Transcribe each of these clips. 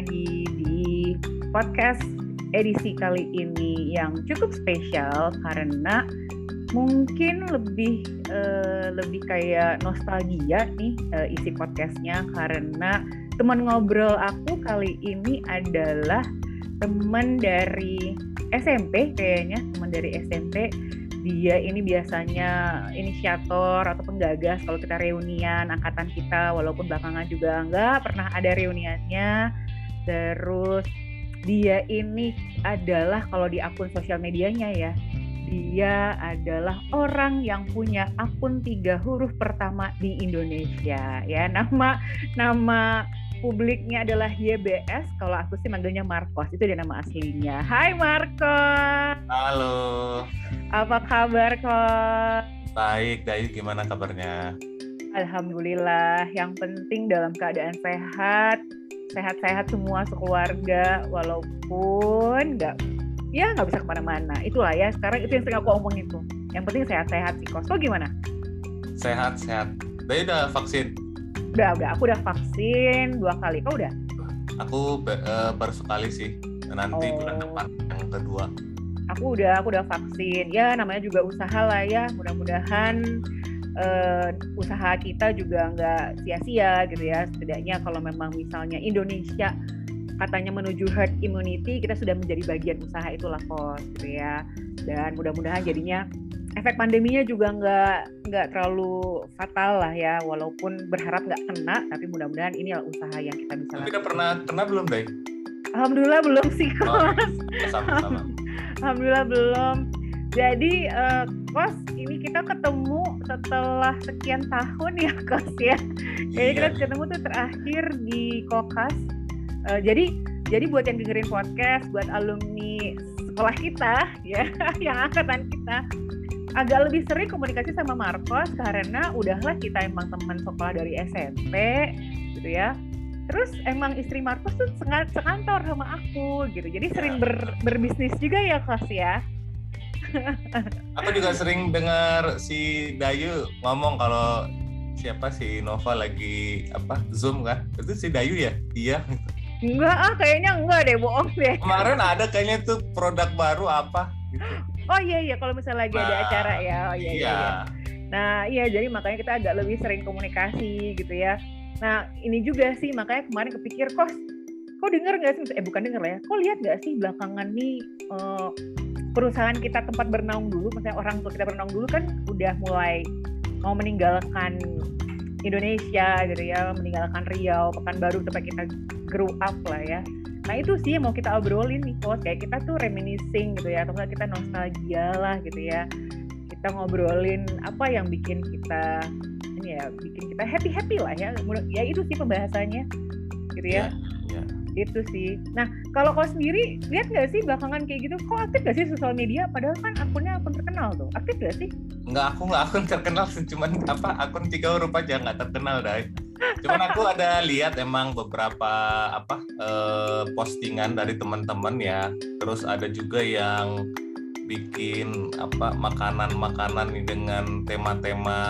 lagi di podcast edisi kali ini yang cukup spesial karena mungkin lebih uh, lebih kayak nostalgia nih uh, isi podcastnya karena teman ngobrol aku kali ini adalah teman dari SMP kayaknya teman dari SMP dia ini biasanya inisiator atau penggagas kalau kita reunian angkatan kita walaupun belakangan juga enggak pernah ada reuniannya terus dia ini adalah kalau di akun sosial medianya ya dia adalah orang yang punya akun tiga huruf pertama di Indonesia ya nama nama publiknya adalah YBS. Kalau aku sih manggilnya Marcos. Itu dia nama aslinya. Hai Marcos. Halo. Apa kabar kok? Baik, Dayu gimana kabarnya? Alhamdulillah. Yang penting dalam keadaan sehat, sehat-sehat semua sekeluarga, walaupun nggak ya nggak bisa ke mana-mana. Itulah ya. Sekarang itu yang sering aku omongin tuh. Yang penting sehat-sehat sih. Kos, gimana? Sehat, sehat. Dayu udah vaksin? Udah, udah. Aku udah vaksin dua kali. Kau udah? Aku uh, baru sekali sih. Nanti oh. bulan depan yang kedua aku udah aku udah vaksin ya namanya juga usaha lah ya mudah-mudahan uh, usaha kita juga nggak sia-sia gitu ya. Setidaknya kalau memang misalnya Indonesia katanya menuju herd immunity kita sudah menjadi bagian usaha itulah kos gitu ya. Dan mudah-mudahan jadinya efek pandeminya juga nggak nggak terlalu fatal lah ya. Walaupun berharap nggak kena tapi mudah-mudahan ini adalah usaha yang kita bisa tapi udah pernah kena belum deh Alhamdulillah belum sih kos oh, sama-sama Alhamdulillah belum. Jadi uh, kos ini kita ketemu setelah sekian tahun ya kos ya. Jadi iya. kita ketemu tuh terakhir di Kokas. Uh, jadi jadi buat yang dengerin podcast, buat alumni sekolah kita ya, yang angkatan kita agak lebih sering komunikasi sama Marcos karena udahlah kita emang teman sekolah dari SMP gitu ya terus emang istri Markus tuh sekantor sama aku gitu jadi sering ber, berbisnis juga ya kos ya aku juga sering dengar si Dayu ngomong kalau siapa si Nova lagi apa zoom kan? Itu si Dayu ya? Iya. Enggak ah kayaknya enggak deh bohong deh. Kemarin ada kayaknya tuh produk baru apa gitu. Oh iya iya kalau misalnya lagi nah, ada acara ya. Oh iya, iya iya. nah iya jadi makanya kita agak lebih sering komunikasi gitu ya. Nah ini juga sih makanya kemarin kepikir kok kok denger nggak sih? Eh bukan denger lah ya. Kok lihat nggak sih belakangan nih uh, perusahaan kita tempat bernaung dulu misalnya orang tua kita bernaung dulu kan udah mulai mau meninggalkan Indonesia gitu ya meninggalkan Riau Pekanbaru tempat kita grow up lah ya. Nah itu sih yang mau kita obrolin nih kok kayak kita tuh reminiscing gitu ya atau kita nostalgia lah gitu ya. Kita ngobrolin apa yang bikin kita ini ya bikin kita happy happy lah ya. Ya itu sih pembahasannya gitu ya, ya, ya. Itu sih. Nah kalau kau sendiri lihat nggak sih belakangan kayak gitu kok aktif gak sih sosial media? Padahal kan akunnya akun terkenal tuh. Aktif gak sih? Nggak aku nggak akun terkenal cuman apa akun tiga huruf aja nggak terkenal dah cuman aku ada lihat emang beberapa apa eh, postingan dari teman-teman ya. Terus ada juga yang bikin apa makanan-makanan dengan tema-tema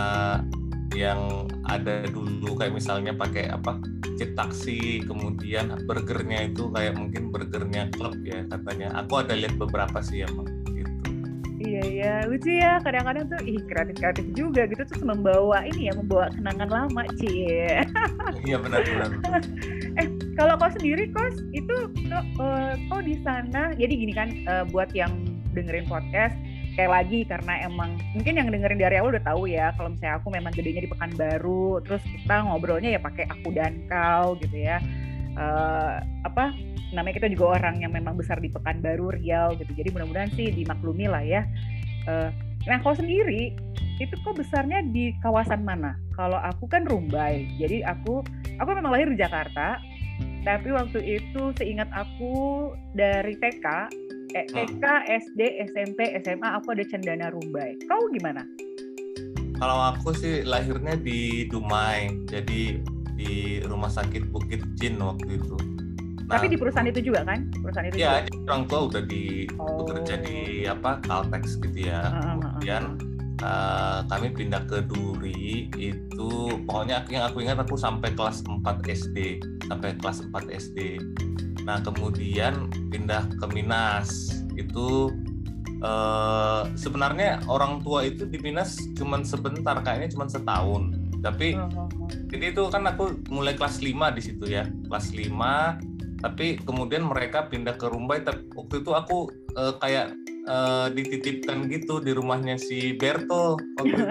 yang ada dulu kayak misalnya pakai apa cit taksi kemudian burgernya itu kayak mungkin burgernya klub ya katanya. Aku ada lihat beberapa sih emang gitu. Iya iya lucu ya. Kadang-kadang tuh ih kreatif kreatif juga gitu terus membawa ini ya membawa kenangan lama cie iya benar benar eh kalau kau sendiri kos itu kok, uh, kau di sana jadi gini kan uh, buat yang dengerin podcast sekali lagi karena emang mungkin yang dengerin dari awal udah tahu ya kalau misalnya aku memang gedenya di Pekanbaru terus kita ngobrolnya ya pakai aku dan kau gitu ya. Uh, apa namanya kita juga orang yang memang besar di Pekanbaru Riau gitu. Jadi mudah-mudahan sih dimaklumi lah ya. Uh, nah kau sendiri itu kok besarnya di kawasan mana? Kalau aku kan Rumbai jadi aku aku memang lahir di Jakarta tapi waktu itu seingat aku dari TK TK, SD, SMP, SMA aku ada Cendana Rumbai. Kau gimana? Kalau aku sih lahirnya di Dumai, jadi di Rumah Sakit Bukit Jin waktu itu. Nah, Tapi di perusahaan itu juga kan? Perusahaan itu ya, juga? orang tua udah di oh. bekerja di apa Caltex gitu ya. Uh, uh, Kemudian uh, kami pindah ke Duri itu pokoknya yang aku ingat aku sampai kelas 4 SD sampai kelas 4 SD nah kemudian pindah ke Minas. Itu uh, sebenarnya orang tua itu di Minas cuma sebentar kayaknya cuma setahun. Tapi uh -huh. jadi itu kan aku mulai kelas 5 di situ ya kelas 5 tapi kemudian mereka pindah ke Rumbai tapi waktu itu aku uh, kayak uh, dititipkan gitu di rumahnya si Berto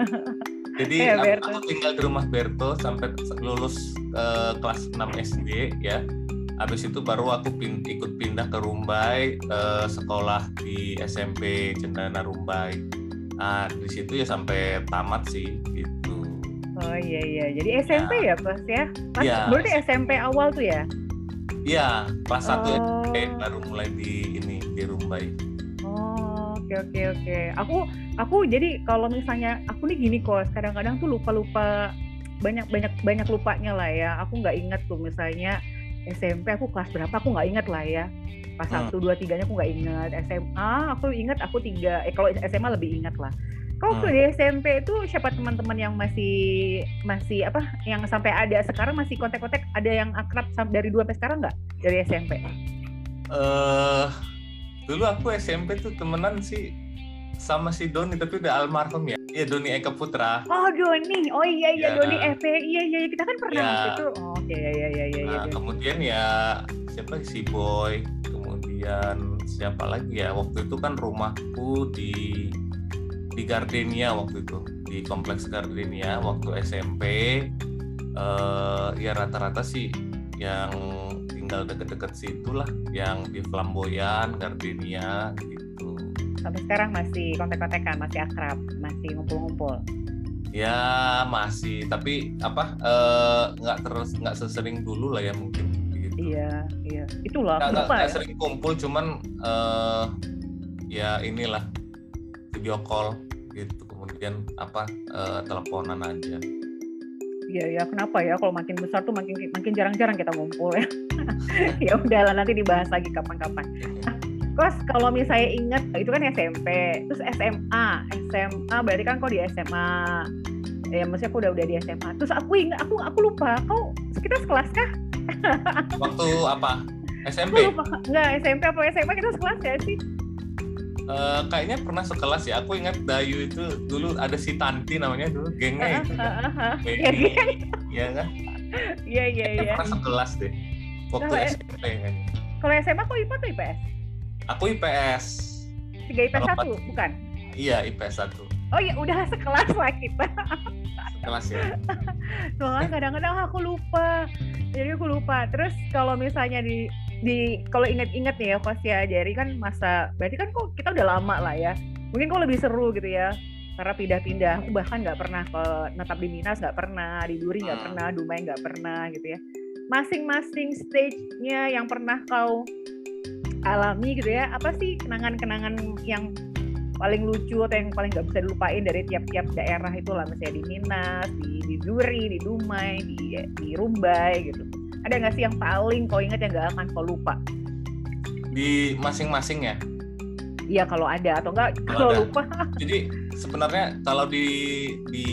jadi ya, aku, aku tinggal di rumah Berto sampai lulus uh, kelas 6 SD ya habis itu baru aku pin, ikut pindah ke Rumbai uh, sekolah di SMP Cendana Rumbai nah di situ ya sampai tamat sih gitu oh iya iya jadi SMP ya, ya Pas ya pas ya. berarti SMP awal tuh ya Iya, kelas satu oh. SMP baru mulai di ini di Rumbai. Oh, oke oke oke. Aku aku jadi kalau misalnya aku nih gini kok, kadang-kadang tuh lupa-lupa banyak banyak banyak lupanya lah ya. Aku nggak ingat tuh misalnya SMP aku kelas berapa aku nggak ingat lah ya. Pas hmm. satu dua tiganya aku nggak ingat. SMA aku ingat aku tiga. Eh kalau SMA lebih ingat lah. Kau hmm. di SMP itu siapa teman-teman yang masih masih apa yang sampai ada sekarang masih kontak-kontak ada yang akrab dari dua sampai sekarang nggak dari SMP? Eh uh, dulu aku SMP tuh temenan sih sama si Doni tapi udah almarhum ya. Iya Doni Eka Putra. Oh Doni, oh iya iya ya. Doni EP, iya iya kita kan pernah ya. itu. Oh, oke okay, iya iya iya iya. Nah, kemudian ya siapa si Boy, kemudian siapa lagi ya waktu itu kan rumahku di di Gardenia waktu itu di kompleks Gardenia waktu SMP uh, ya rata-rata sih yang tinggal deket-deket situ lah yang di Flamboyan Gardenia gitu sampai sekarang masih kontak-kontakan masih akrab masih ngumpul-ngumpul ya masih tapi apa eh, nggak uh, terus nggak sesering dulu lah ya mungkin gitu. iya iya itulah nggak, nggak ya? sering kumpul cuman uh, ya inilah video call gitu kemudian apa uh, teleponan aja Iya ya kenapa ya kalau makin besar tuh makin makin jarang-jarang kita ngumpul ya. ya udahlah nanti dibahas lagi kapan-kapan. Nah, Kos kalau misalnya ingat itu kan SMP, terus SMA, SMA berarti kan kok di SMA. Ya maksudnya aku udah udah di SMA. Terus aku ingat aku aku lupa kau kita sekelas kah? Waktu apa? SMP? Aku lupa. Enggak, SMP apa SMA kita sekelas ya sih? Uh, kayaknya pernah sekelas ya. Aku ingat Dayu itu dulu ada si Tanti namanya dulu gengnya itu. Uh, uh, uh, Iya kan? Iya iya iya. Pernah sekelas deh. Waktu nah, SMP kan. Kalau SMA kok IPA atau IPS? Aku IPS. Tiga IPS satu, bukan? Iya IPS satu. Oh iya udah sekelas lah kita. Sekelas ya. Soalnya kadang-kadang aku lupa. Jadi aku lupa. Terus kalau misalnya di di kalau inget-inget nih ya pas ya jadi kan masa berarti kan kok kita udah lama lah ya mungkin kok lebih seru gitu ya karena pindah-pindah aku bahkan nggak pernah ke netap di Minas nggak pernah di Duri nggak hmm. pernah Dumai nggak pernah gitu ya masing-masing stage-nya yang pernah kau alami gitu ya apa sih kenangan-kenangan yang paling lucu atau yang paling nggak bisa dilupain dari tiap-tiap daerah itu lah misalnya di Minas di, di Duri di Dumai di di Rumbai gitu ada nggak sih yang paling kau ingat yang gak akan kau lupa di masing-masing ya Iya kalau ada atau enggak kalau lupa. Jadi sebenarnya kalau di di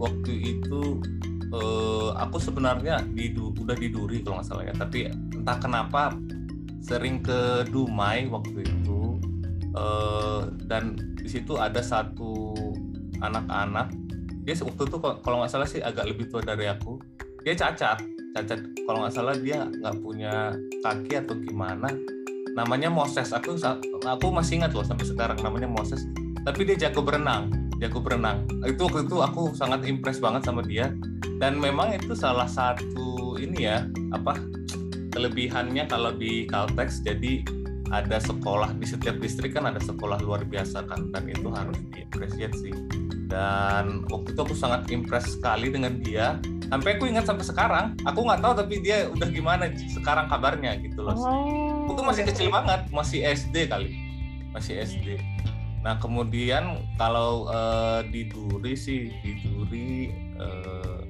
waktu itu uh, aku sebenarnya di udah di Duri kalau nggak salah ya. Tapi entah kenapa sering ke Dumai waktu itu uh, dan di situ ada satu anak-anak. Dia waktu itu kalau nggak salah sih agak lebih tua dari aku. Dia cacat cacat. Kalau nggak salah dia nggak punya kaki atau gimana. Namanya Moses. Aku aku masih ingat loh sampai sekarang namanya Moses. Tapi dia jago berenang jago berenang. Itu waktu itu aku sangat impress banget sama dia. Dan memang itu salah satu ini ya apa kelebihannya kalau di Caltex jadi ada sekolah di setiap distrik kan ada sekolah luar biasa kan dan itu harus diapresiasi dan waktu itu aku sangat impress sekali dengan dia. Sampai aku ingat sampai sekarang aku nggak tahu tapi dia udah gimana sekarang kabarnya gitu loh. Oh. itu masih kecil banget masih SD kali masih SD nah kemudian kalau uh, di Duri sih di Duri uh,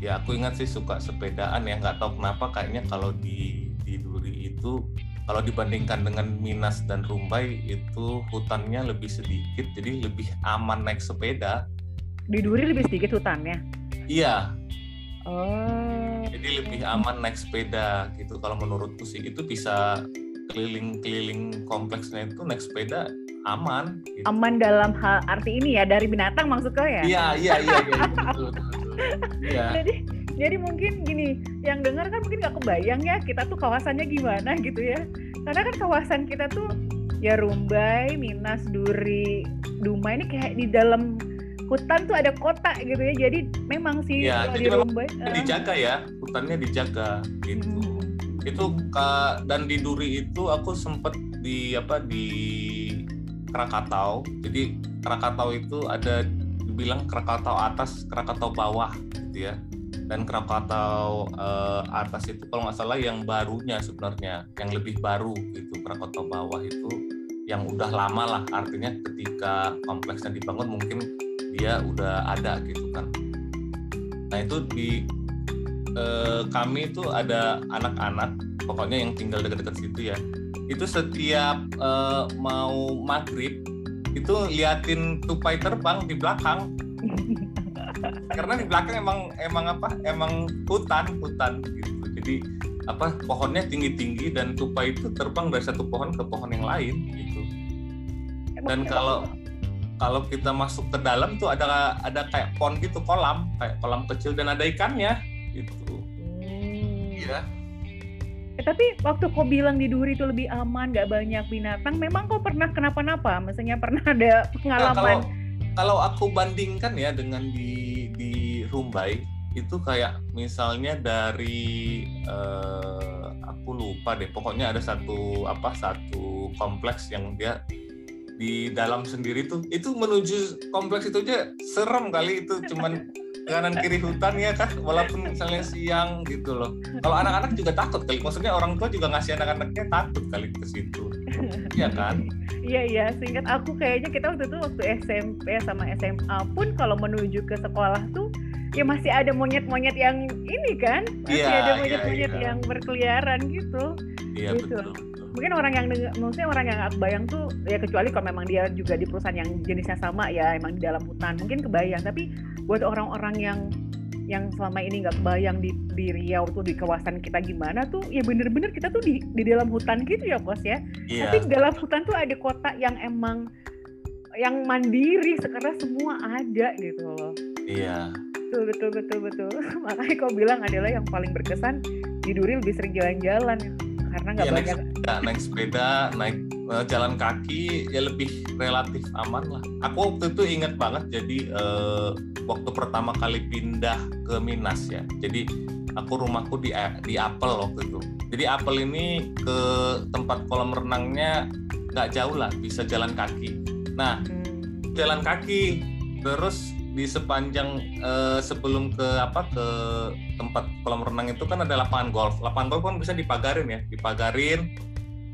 ya aku ingat sih suka sepedaan ya nggak tahu kenapa kayaknya kalau di di Duri itu kalau dibandingkan dengan Minas dan Rumbai itu hutannya lebih sedikit, jadi lebih aman naik sepeda. Di Duri lebih sedikit hutannya. Iya. Oh. Jadi lebih aman naik sepeda gitu. Kalau menurutku sih itu bisa keliling-keliling kompleksnya itu naik sepeda aman. Gitu. Aman dalam hal arti ini ya dari binatang maksud kau ya? Iya iya iya. iya betul, betul, Iya. Jadi jadi mungkin gini, yang dengar kan mungkin nggak kebayang ya kita tuh kawasannya gimana gitu ya. Karena kan kawasan kita tuh ya Rumbai, Minas, Duri, Duma ini kayak di dalam hutan tuh ada kota gitu ya. Jadi memang sih ya, di Rumbai uh, dijaga ya, hutannya dijaga gitu. Hmm. Itu dan di Duri itu aku sempet di apa di Krakatau. Jadi Krakatau itu ada dibilang Krakatau atas, Krakatau bawah gitu ya. Dan Krakatau uh, atas itu kalau nggak salah yang barunya sebenarnya, yang lebih baru gitu. Krakatau bawah itu yang udah lama lah, artinya ketika kompleksnya dibangun mungkin dia udah ada gitu kan. Nah itu di uh, kami itu ada anak-anak, pokoknya yang tinggal dekat-dekat situ ya itu setiap uh, mau maghrib itu liatin tupai terbang di belakang. Karena di belakang emang emang apa emang hutan hutan gitu. Jadi apa pohonnya tinggi tinggi dan tupai itu terbang dari satu pohon ke pohon yang lain gitu. Dan kalau kalau kita masuk ke dalam tuh ada ada kayak pond gitu kolam. Kayak kolam kecil dan ada ikannya gitu. Hmm. Eh, tapi waktu kau bilang di Duri itu lebih aman, nggak banyak binatang, memang kau pernah kenapa-napa? Maksudnya pernah ada pengalaman? Nah, kalau, kalau aku bandingkan ya dengan di di Rumbai itu kayak misalnya dari uh, aku lupa deh, pokoknya ada satu apa satu kompleks yang dia di dalam sendiri tuh itu menuju kompleks itu aja serem kali itu cuman kanan kiri hutan ya kan walaupun misalnya siang gitu loh. Kalau anak-anak juga takut kali. Maksudnya orang tua juga ngasih anak-anaknya takut kali ke situ. Iya kan? Iya iya. Singkat aku kayaknya kita waktu itu waktu SMP sama SMA pun kalau menuju ke sekolah tuh ya masih ada monyet-monyet yang ini kan? Masih ya, ada monyet-monyet ya, ya. yang berkeliaran gitu. Iya gitu. betul mungkin orang yang maksudnya orang yang aku bayang tuh ya kecuali kalau memang dia juga di perusahaan yang jenisnya sama ya emang di dalam hutan mungkin kebayang. Tapi buat orang-orang yang yang selama ini nggak kebayang di, di Riau tuh di kawasan kita gimana tuh ya bener-bener kita tuh di, di dalam hutan gitu ya bos ya. Yeah. tapi di dalam hutan tuh ada kota yang emang yang mandiri sekarang semua ada gitu loh. Iya. Betul betul betul betul. Makanya kau bilang adalah yang paling berkesan di Duri lebih sering jalan-jalan karena nggak ya, banyak. naik sepeda, naik sepeda naik uh, jalan kaki ya lebih relatif aman lah. Aku waktu itu ingat banget jadi uh, waktu pertama kali pindah ke Minas ya. Jadi aku rumahku di di Apel waktu itu. Jadi Apel ini ke tempat kolam renangnya nggak jauh lah bisa jalan kaki. Nah hmm. jalan kaki terus di sepanjang uh, sebelum ke apa ke tempat kolam renang itu kan ada lapangan golf. Lapangan golf kan bisa dipagarin ya, dipagarin.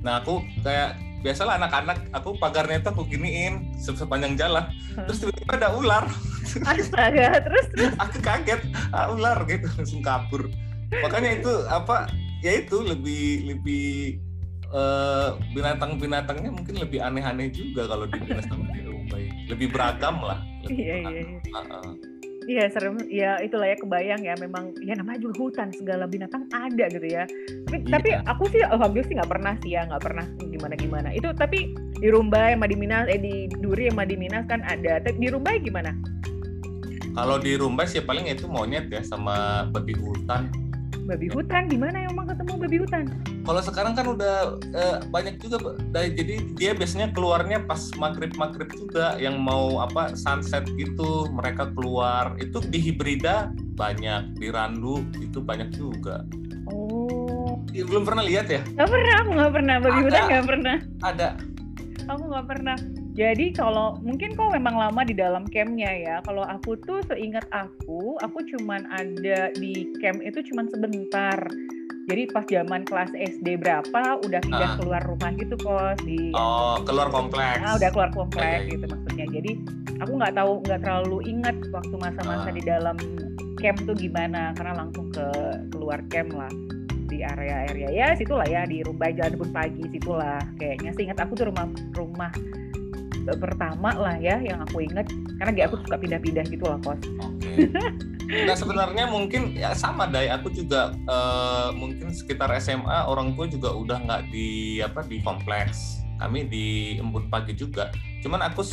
Nah aku kayak biasalah anak-anak aku pagarnya itu aku giniin sepanjang jalan. Terus tiba-tiba ada ular. Astaga, terus terus aku kaget, ah, ular gitu langsung kabur. Makanya itu apa ya itu lebih lebih uh, binatang-binatangnya mungkin lebih aneh-aneh juga kalau di Dinas sama di. Lebih beragam lah iya iya iya. Serem. Ya itulah ya kebayang ya memang ya namanya juga hutan segala binatang ada gitu ya. Tapi iya. tapi aku sih alhamdulillah sih nggak pernah sih ya nggak pernah gimana gimana itu tapi di Rumbai sama di Minas eh di Duri sama di Minas kan ada. Tapi di Rumbai gimana? Kalau di Rumbai sih paling itu monyet ya sama babi hutan babi hutan di mana emang ketemu babi hutan? Kalau sekarang kan udah eh, banyak juga jadi dia biasanya keluarnya pas maghrib maghrib juga yang mau apa sunset gitu mereka keluar. Itu di hibrida banyak di randu itu banyak juga. Oh. Ya, belum pernah lihat ya? Nggak pernah aku nggak pernah. Babi hutan nggak pernah. Ada. Aku nggak pernah jadi kalau mungkin kok memang lama di dalam campnya ya. Kalau aku tuh seingat aku, aku cuman ada di camp itu cuman sebentar. Jadi pas zaman kelas SD berapa udah pindah ah. keluar rumah gitu kok di Oh, keluar kompleks. Ah, udah keluar kompleks okay. gitu maksudnya. Jadi aku nggak tahu nggak terlalu ingat waktu masa-masa ah. di dalam camp tuh gimana karena langsung ke keluar camp lah. di area-area ya situlah ya di Rumbai Jalan Kebun Pagi situlah kayaknya seingat aku tuh rumah rumah pertama lah ya yang aku inget karena dia aku suka pindah-pindah gitu lah kos. Oke. Nah sebenarnya mungkin ya sama dai aku juga uh, mungkin sekitar SMA orang tua juga udah nggak di apa di kompleks kami di embun pagi juga. Cuman aku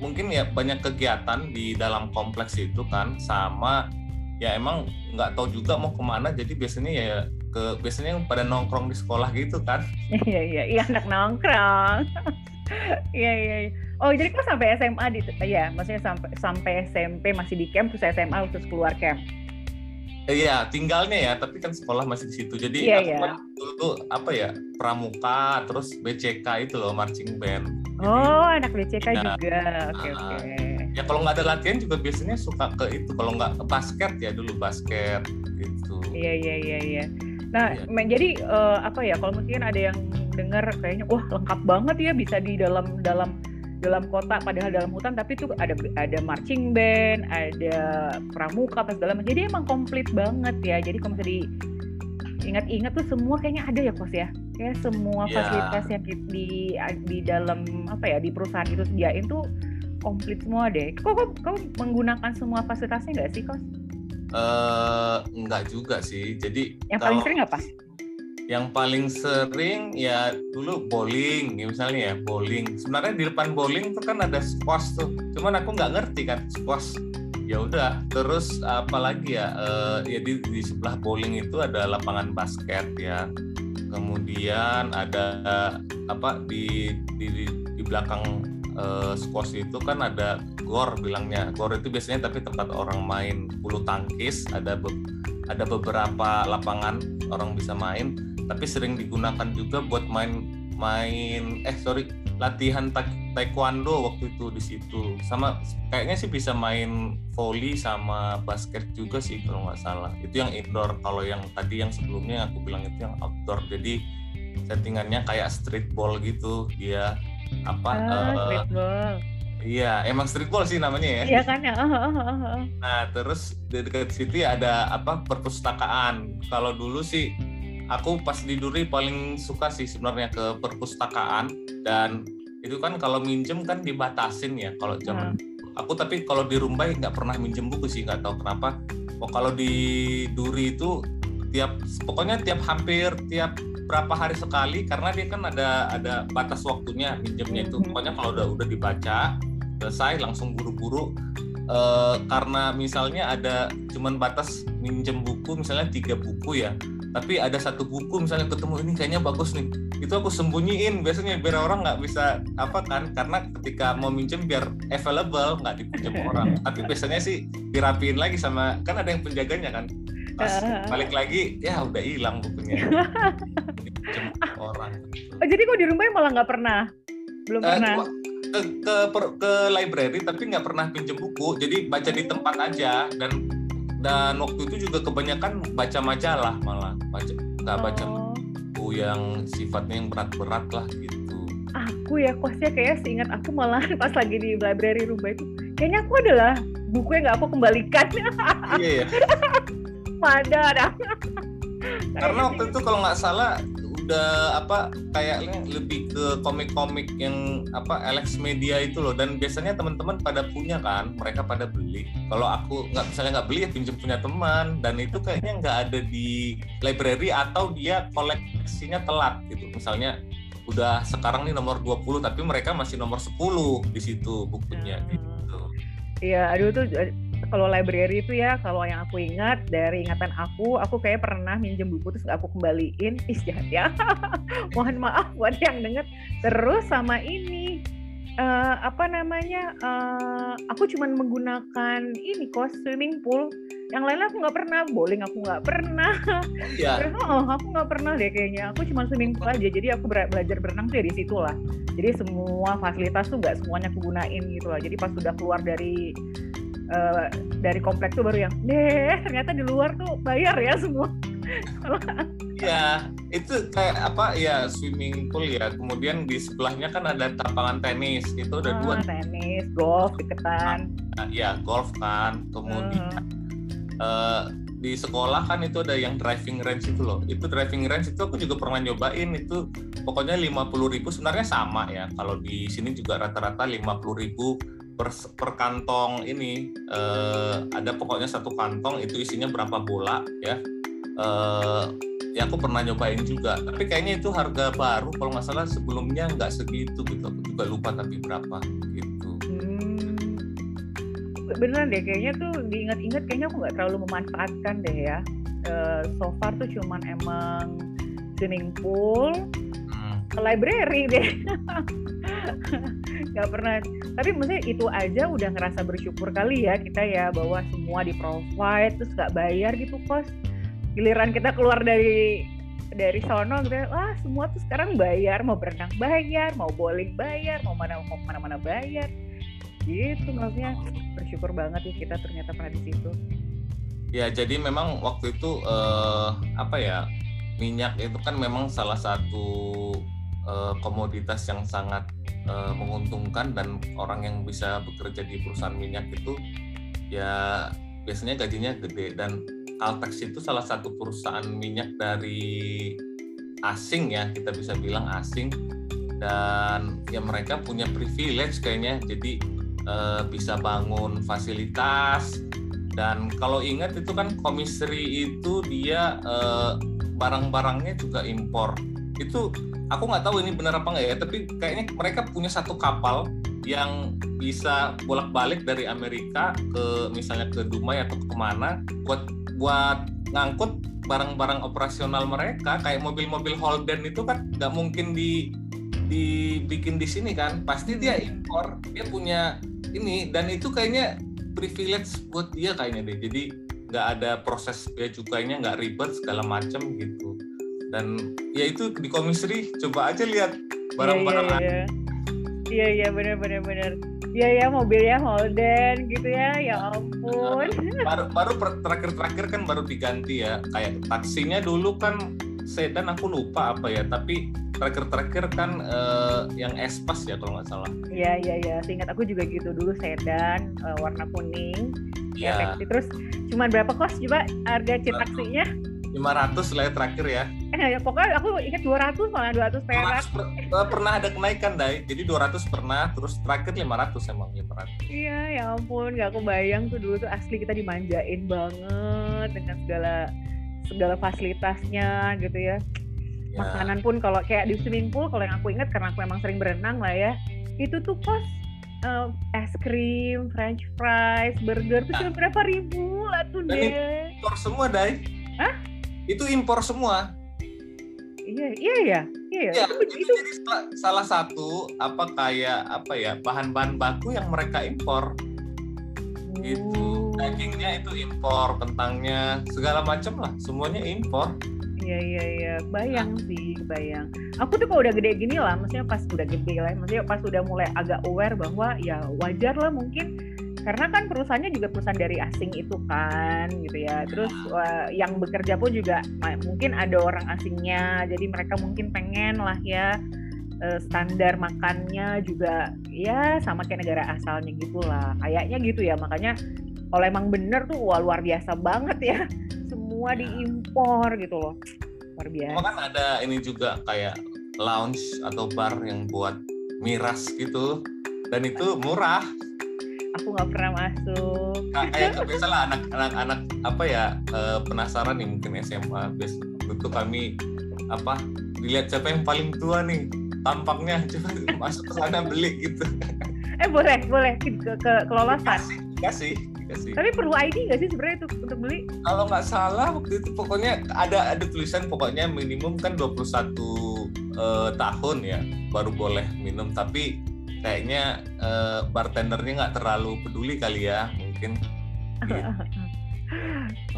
mungkin ya banyak kegiatan di dalam kompleks itu kan sama ya emang nggak tahu juga mau ke mana jadi biasanya ya ke biasanya yang pada nongkrong di sekolah gitu kan. Iya iya iya anak nongkrong. Iya iya. Iya. Oh jadi kok sampai SMA di ya maksudnya sampai sampai SMP masih di camp terus SMA terus keluar camp. Iya, tinggalnya ya, tapi kan sekolah masih di situ. Jadi yeah, aku kan dulu tuh apa ya, pramuka, terus BCK itu loh, marching band. Jadi, oh, anak BCK ya, juga. Oke, okay, oke. Okay. Ya kalau nggak ada latihan juga biasanya suka ke itu. Kalau nggak ke basket ya dulu basket gitu. Iya, iya, iya, iya. Nah, yeah. jadi uh, apa ya, kalau mungkin ada yang dengar kayaknya, wah lengkap banget ya bisa di dalam dalam dalam kota padahal dalam hutan tapi itu ada ada marching band ada pramuka apa segala macam jadi emang komplit banget ya jadi kalau misalnya ingat-ingat tuh semua kayaknya ada ya kos ya kayak semua yeah. fasilitas yang di di dalam apa ya di perusahaan itu sediain tuh komplit semua deh kok kau, kau menggunakan semua fasilitasnya nggak sih kos? Eh uh, enggak juga sih jadi yang paling sering apa? Yang paling sering ya dulu bowling ya misalnya ya bowling. Sebenarnya di depan bowling tuh kan ada squash tuh. Cuman aku nggak ngerti kan squash. Ya udah terus apalagi ya uh, ya di, di sebelah bowling itu ada lapangan basket ya. Kemudian ada apa di di di, di belakang uh, squash itu kan ada gor bilangnya. Gor itu biasanya tapi tempat orang main bulu tangkis. Ada be ada beberapa lapangan orang bisa main tapi sering digunakan juga buat main main eh sorry latihan taekwondo waktu itu di situ sama kayaknya sih bisa main volley sama basket juga sih kalau nggak salah itu yang indoor kalau yang tadi yang sebelumnya aku bilang itu yang outdoor jadi settingannya kayak street ball gitu dia apa oh, uh, street ball Iya, emang streetball sih namanya ya. Iya kan ya. Oh, oh, oh. Nah, terus di dekat situ ya ada apa perpustakaan. Kalau dulu sih aku pas di Duri paling suka sih sebenarnya ke perpustakaan. Dan itu kan kalau minjem kan dibatasin ya kalau zaman. Hmm. aku tapi kalau di Rumbai nggak pernah minjem buku sih nggak tahu kenapa. Oh kalau di Duri itu tiap pokoknya tiap hampir tiap berapa hari sekali karena dia kan ada ada batas waktunya minjemnya itu. Hmm. pokoknya kalau udah udah dibaca selesai langsung buru-buru. Uh, karena misalnya ada cuman batas minjem buku misalnya tiga buku ya tapi ada satu buku misalnya ketemu ini kayaknya bagus nih. Itu aku sembunyiin biasanya biar orang nggak bisa apa kan karena ketika mau minjem biar available nggak dipinjam orang. Tapi biasanya sih dirapiin lagi sama kan ada yang penjaganya kan? Pas balik lagi ya udah hilang bukunya. Orang. Oh, jadi kok di rumah malah nggak pernah? Belum uh, pernah? ke ke ke library tapi nggak pernah pinjam buku. Jadi baca di tempat aja dan dan waktu itu juga kebanyakan baca majalah malah. Baca nggak baca oh. buku yang sifatnya yang berat-berat lah gitu. Aku ya kosnya kayak seingat aku malah pas lagi di library rumah itu kayaknya aku adalah buku yang nggak aku kembalikan. Iya ya ada karena waktu itu kalau nggak salah udah apa kayaknya lebih ke komik-komik yang apa Alex Media itu loh dan biasanya teman-teman pada punya kan mereka pada beli kalau aku nggak misalnya nggak beli ya pinjam punya teman dan itu kayaknya nggak ada di library atau dia koleksinya telat gitu misalnya udah sekarang nih nomor 20 tapi mereka masih nomor 10 di situ bukunya hmm. gitu. Iya, aduh tuh kalau library itu ya kalau yang aku ingat dari ingatan aku aku kayak pernah minjem buku terus aku kembaliin. Ih jahat ya. Mohon maaf buat yang denger. Terus sama ini uh, apa namanya uh, aku cuman menggunakan ini kos swimming pool. Yang lain aku nggak pernah bowling aku nggak pernah. Ya. oh aku nggak pernah deh kayaknya. Aku cuma swimming pool aja. Jadi aku belajar berenang tuh ya di situ lah. Jadi semua fasilitas tuh nggak semuanya aku gunain gitu lah. Jadi pas sudah keluar dari uh, dari kompleks tuh baru yang deh ternyata di luar tuh bayar ya semua. Ya itu kayak apa ya swimming pool ya. Kemudian di sebelahnya kan ada lapangan tenis. Itu ada ah, dua. tenis golf deketan nah, ya golf kan. Kemudian uh. Uh, di di sekolah kan itu ada yang driving range itu loh. Itu driving range itu aku juga pernah nyobain. Itu pokoknya 50.000 sebenarnya sama ya. Kalau di sini juga rata-rata 50.000 per, per kantong ini eh, ada pokoknya satu kantong itu isinya berapa bola ya. Eh, ya aku pernah nyobain juga tapi kayaknya itu harga baru kalau nggak salah sebelumnya nggak segitu gitu. Aku juga lupa tapi berapa gitu. Hmm, beneran deh kayaknya tuh diingat-ingat kayaknya aku nggak terlalu memanfaatkan deh ya. Uh, so far tuh cuman emang swimming pool hmm. library deh nggak pernah. Tapi maksudnya itu aja udah ngerasa bersyukur kali ya kita ya bahwa semua di provide terus nggak bayar gitu kos. Giliran kita keluar dari dari sono gitu ya, wah semua tuh sekarang bayar mau berenang bayar mau bowling bayar mau mana mau mana mana bayar. Gitu maksudnya. Bersyukur banget ya kita ternyata pernah di situ. Ya jadi memang waktu itu eh, apa ya minyak itu kan memang salah satu eh, komoditas yang sangat eh, menguntungkan dan orang yang bisa bekerja di perusahaan minyak itu ya biasanya gajinya gede. Dan Caltex itu salah satu perusahaan minyak dari asing ya kita bisa bilang asing. Dan ya mereka punya privilege kayaknya jadi eh, bisa bangun fasilitas. Dan kalau ingat itu kan komiseri itu dia eh, barang-barangnya juga impor. Itu aku nggak tahu ini benar apa nggak ya tapi kayaknya mereka punya satu kapal yang bisa bolak-balik dari Amerika ke misalnya ke Dumai atau ke mana buat buat ngangkut barang-barang operasional mereka kayak mobil-mobil Holden itu kan nggak mungkin di dibikin di sini kan. Pasti dia impor dia punya ini dan itu kayaknya privilege buat dia kayaknya deh. Jadi nggak ada proses bea cukainya nggak ribet segala macam gitu dan ya itu di komisri coba aja lihat barang-barang iya iya iya, iya benar benar benar Iya ya mobilnya Holden gitu ya, ya ampun. Baru baru terakhir-terakhir kan baru diganti ya. Kayak taksinya dulu kan sedan aku lupa apa ya, tapi terakhir-terakhir kan uh, yang Espas ya kalau nggak salah. Iya iya iya, seingat aku juga gitu dulu sedan uh, warna kuning. Iya. Ya, Terus cuma berapa kos coba harga cek taksinya? 500 lah ya terakhir ya. Eh, ya, pokoknya aku ingat 200 malah 200 perak. 200 per, uh, pernah ada kenaikan, Dai. Jadi 200 pernah, terus terakhir 500 emang 500. Iya, ya ampun, gak aku bayang tuh dulu tuh asli kita dimanjain banget dengan segala segala fasilitasnya gitu ya. ya. Makanan pun kalau kayak di swimming pool, kalau yang aku ingat karena aku emang sering berenang lah ya, itu tuh kos uh, es krim, french fries, burger tuh nah. cuma berapa ribu lah tuh deh. Impor semua, Dai. Hah? Itu impor semua. Iya iya ya iya ya, itu, itu, itu. jadi salah satu apa kayak apa ya bahan-bahan baku yang mereka impor. Gitu. oh. itu dagingnya itu impor kentangnya segala macam lah. Semuanya impor. Iya iya iya, bayang sih, bayang. Aku tuh kalau udah gede gini lah, maksudnya pas udah gede lah, maksudnya pas udah mulai agak aware bahwa ya wajar lah mungkin karena kan perusahaannya juga perusahaan dari asing itu kan gitu ya. Terus uh, yang bekerja pun juga mungkin ada orang asingnya. Jadi mereka mungkin pengen lah ya uh, standar makannya juga ya sama kayak negara asalnya gitulah kayaknya gitu ya. Makanya kalau emang bener tuh wah luar biasa banget ya. Semua iya. diimpor gitu loh. Luar biasa. kan ada ini juga kayak lounge atau bar yang buat miras gitu. Dan itu murah aku nggak pernah masuk. Nah, kayak biasa lah anak-anak anak apa ya uh, penasaran nih mungkin SMA biasa itu kami apa dilihat siapa yang paling tua nih tampaknya coba masuk ke sana beli gitu. Eh boleh boleh. Ke, ke kelolosan. Kasih kasih tapi perlu ID nggak sih sebenarnya untuk untuk beli? Kalau nggak salah waktu itu pokoknya ada ada tulisan pokoknya minimum kan 21 uh, tahun ya baru boleh minum. Tapi kayaknya uh, bartendernya nggak terlalu peduli kali ya mungkin gitu.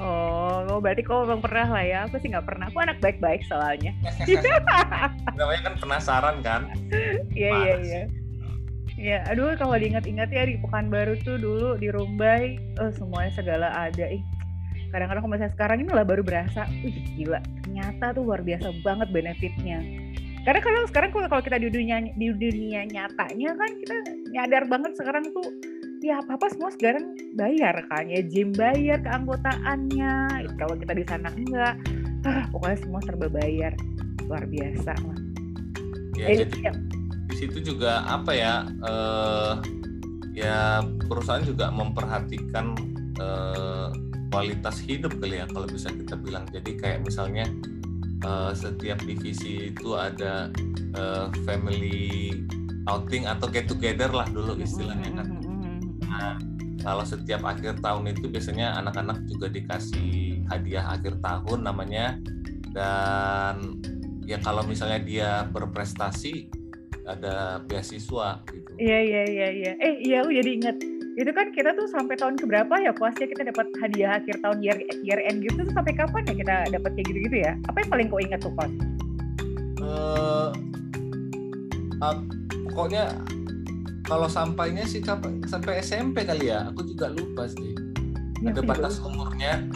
Oh, oh, berarti kau memang pernah lah ya? Aku sih nggak pernah. Aku anak baik-baik soalnya. Namanya kan penasaran kan? Iya iya iya. Ya, aduh kalau diingat-ingat ya di Pekanbaru tuh dulu di Rumbai, oh, semuanya segala ada. Ih, kadang-kadang kalau misalnya sekarang ini lah baru berasa, wih gila, ternyata tuh luar biasa banget benefitnya karena kalau sekarang kalau kita di dunia di dunia nyatanya kan kita nyadar banget sekarang tuh ya apa apa semua sekarang bayar kan ya gym bayar keanggotaannya kalau kita di sana enggak ah, pokoknya semua serba bayar luar biasa lah. Ya, jadi, ya. di situ juga apa ya eh, ya perusahaan juga memperhatikan eh, kualitas hidup kali ya kalau bisa kita bilang. Jadi kayak misalnya uh, setiap divisi itu ada uh, family outing atau get together lah dulu istilahnya kan. Nah, kalau setiap akhir tahun itu biasanya anak-anak juga dikasih hadiah akhir tahun namanya dan ya kalau misalnya dia berprestasi ada beasiswa gitu. Iya iya iya iya. Eh iya aku jadi ingat itu kan kita tuh sampai tahun keberapa ya puasnya kita dapat hadiah akhir tahun year year end gitu tuh sampai kapan ya kita dapat kayak gitu-gitu ya? Apa yang paling kau ingat tuh pas uh, uh, pokoknya kalau sampainya sih sampai SMP kali ya aku juga lupa sih. Ya, ada batas umurnya.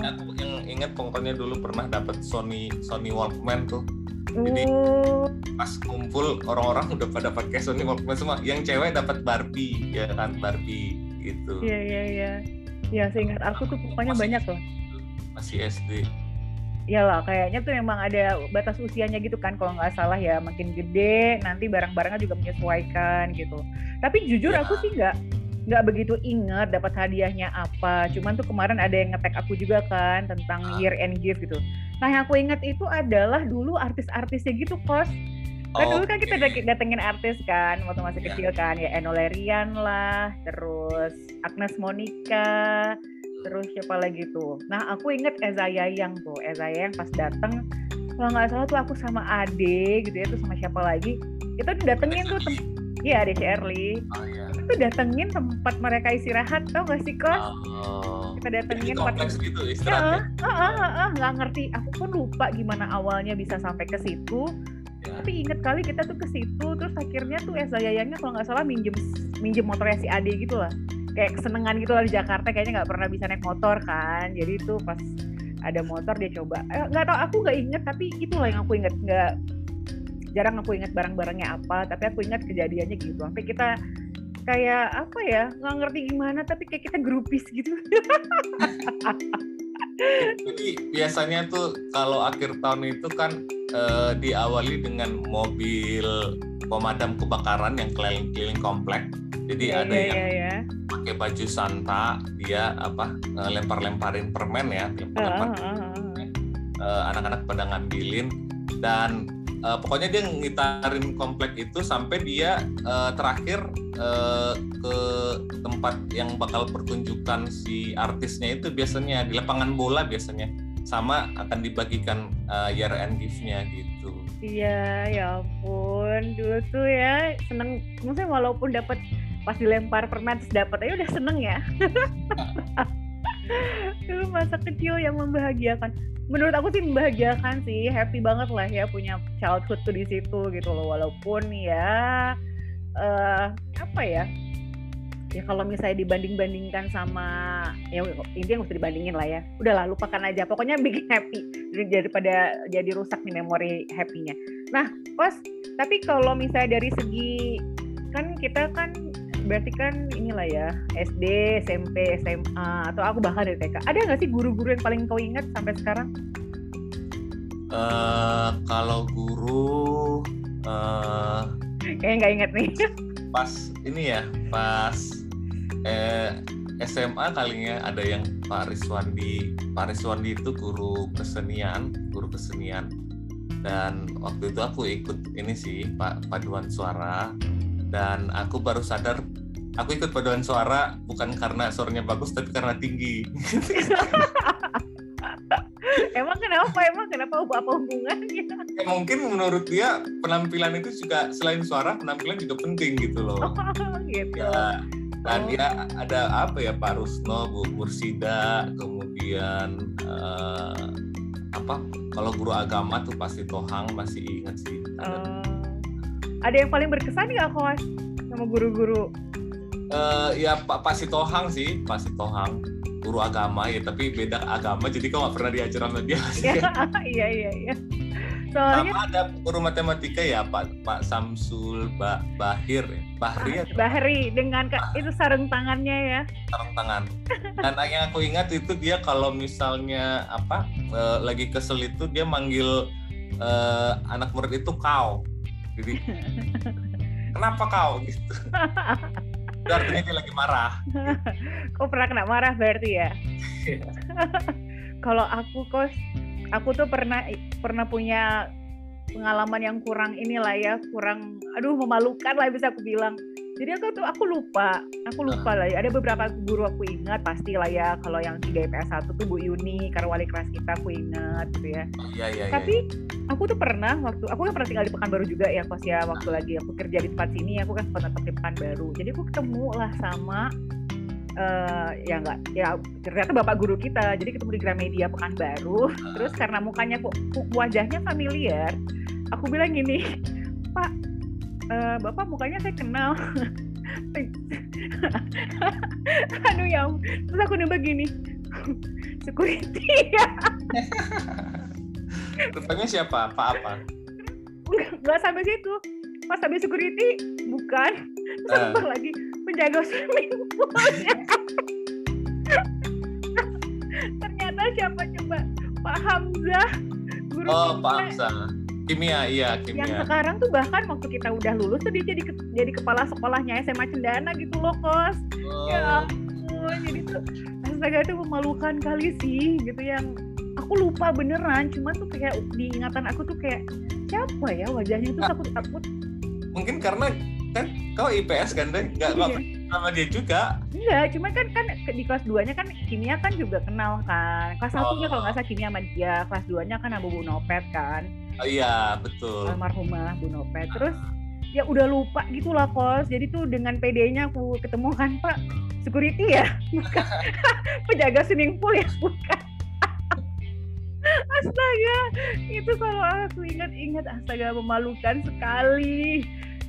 Aku yang ingat pokoknya dulu pernah dapat Sony Sony Walkman tuh jadi oh. pas kumpul orang-orang udah pada pakai Sony Walkman semua. Yang cewek dapat Barbie, ya kan Barbie gitu. Iya iya iya. Ya seingat aku tuh pokoknya masih, banyak loh. Masih SD. Iyalah, kayaknya tuh memang ada batas usianya gitu kan kalau nggak salah ya. Makin gede nanti barang-barangnya juga menyesuaikan gitu. Tapi jujur ya. aku sih nggak nggak begitu inget dapat hadiahnya apa. Cuman tuh kemarin ada yang ngetek aku juga kan tentang ah. year end gift gitu. Nah yang aku inget itu adalah dulu artis-artisnya gitu kos. Kan oh, dulu kan kita datengin artis kan waktu masih yeah. kecil kan ya Enolerian lah, terus Agnes Monica, terus siapa lagi tuh. Nah aku inget Eza Yayang tuh, Eza Yayang pas dateng kalau nggak salah tuh aku sama Ade gitu ya tuh sama siapa lagi kita datengin tuh Iya, ada Shirley. Oh iya. Itu datengin tempat mereka istirahat, tau gak sih kos? Oh. Kita datengin tempat kompleks gitu istirahat. Ya, uh, uh, uh, uh, nggak ngerti. Aku pun lupa gimana awalnya bisa sampai ke situ. Ya. Tapi inget kali kita tuh ke situ, terus akhirnya tuh Esa Yayangnya kalau nggak salah minjem minjem motornya si Ade gitu lah. Kayak kesenengan gitu lah di Jakarta, kayaknya nggak pernah bisa naik motor kan. Jadi itu pas ada motor dia coba. Eh, nggak eh, tau aku nggak inget, tapi itulah yang aku inget nggak jarang aku ingat barang-barangnya apa tapi aku ingat kejadiannya gitu sampai kita kayak apa ya nggak ngerti gimana tapi kayak kita grupis gitu jadi biasanya tuh kalau akhir tahun itu kan eh, diawali dengan mobil pemadam kebakaran yang keliling-keliling komplek jadi yeah, ada yeah, yang yeah, yeah. pakai baju santa dia apa lempar-lemparin permen ya lempar-lempar uh, uh, uh, uh. anak-anak pada ngambilin dan uh, pokoknya dia ngitarin komplek itu sampai dia uh, terakhir uh, ke tempat yang bakal pertunjukan si artisnya itu biasanya di lapangan bola biasanya sama akan dibagikan uh, year end gift-nya gitu. Iya, ya ampun. Dulu tuh ya seneng, maksudnya walaupun dapat pas dilempar permen dapat aja udah seneng ya. Dulu masa kecil yang membahagiakan menurut aku sih membahagiakan sih. Happy banget lah ya punya childhood tuh di situ gitu loh. Walaupun ya uh, apa ya? Ya kalau misalnya dibanding-bandingkan sama ya intinya nggak usah dibandingin lah ya. Udahlah lupakan aja. Pokoknya bikin happy. Daripada jadi rusak nih memori happynya. Nah pas tapi kalau misalnya dari segi kan kita kan berarti kan inilah ya SD, SMP, SMA atau aku bahkan dari TK. Ada nggak sih guru-guru yang paling kau ingat sampai sekarang? Uh, kalau guru, uh, kayaknya nggak inget nih. Pas ini ya, pas eh, SMA kalinya ada yang Pak Riswandi. Pak Riswandi itu guru kesenian, guru kesenian. Dan waktu itu aku ikut ini sih Pak paduan suara dan aku baru sadar aku ikut paduan suara bukan karena suaranya bagus tapi karena tinggi. Emang kenapa? Emang kenapa apa hubungannya? Ya, mungkin menurut dia penampilan itu juga selain suara penampilan juga penting gitu loh. Oh, gitu. ya dan oh. ya ada apa ya Pak Rusno Bu Mursida kemudian uh, apa? Kalau guru agama tuh pasti Tohang masih ingat sih. Uh, ada yang paling berkesan nggak kok sama guru-guru uh, ya Pak Pak Sitohang sih Pak Sitohang guru agama ya tapi beda agama jadi kau nggak pernah diajar sama dia iya iya iya iya Soalnya Sama ada guru matematika ya Pak Pak Samsul ba Bahir. Bahri ya Bahri dengan ka- itu sarung tangannya ya. sarung tangan. Dan yang aku ingat itu dia kalau misalnya apa eh, lagi kesel itu dia manggil eh, anak murid itu kau. Jadi kenapa kau gitu. Itu artinya dia lagi marah. Kok pernah kena marah berarti ya? Kalau aku kos, aku tuh pernah pernah punya pengalaman yang kurang inilah ya, kurang, aduh memalukan lah bisa aku bilang. Jadi aku tuh aku lupa, aku lupa lah. ya. Ada beberapa guru aku ingat pasti lah ya. Kalau yang 3 IPS 1 tuh Bu Yuni, karena wali kelas kita aku ingat gitu ya. Oh, iya iya iya. Tapi aku tuh pernah waktu aku kan pernah tinggal di Pekanbaru juga ya kos ya waktu lagi aku kerja di tempat sini aku kan sempat tetap di Pekanbaru. Jadi aku ketemu lah sama eh ya enggak ya ternyata bapak guru kita. Jadi ketemu di Gramedia Pekanbaru. Terus karena mukanya kok wajahnya familiar, aku bilang gini, Pak, eh, bapak mukanya saya kenal. Aduh ya, terus aku nembak gini, security ya. Rupanya siapa? Pak apa? Nggak- sampai situ pas sampai security bukan terus nembak lagi penjaga swimming poolnya ternyata siapa coba Pak Hamzah guru Oh, kita Pak Hamzah. Kimia, iya yang kimia. sekarang tuh bahkan waktu kita udah lulus tuh dia jadi ke- jadi kepala sekolahnya SMA Cendana gitu loh kos ya Oh, ampun jadi tuh astaga itu memalukan kali sih gitu yang aku lupa beneran cuman tuh kayak di ingatan aku tuh kayak siapa ya wajahnya tuh aku takut mungkin karena kan kau IPS kan deh, nggak Iya. sama dia juga. Enggak, cuman kan kan di kelas 2-nya kan kimia kan juga kenal kan. Kelas satunya Oh. kalau nggak salah kimia sama dia, kelas 2-nya kan sama Bu Nopet kan. Oh, iya betul. Almarhumah Bu Nopet. Terus ya udah lupa gitu lah kos. Jadi tuh dengan PD-nya aku ketemu kan Pak security ya, bukan penjaga swimming pool ya, bukan. astaga, itu kalau aku ingat-ingat astaga memalukan sekali.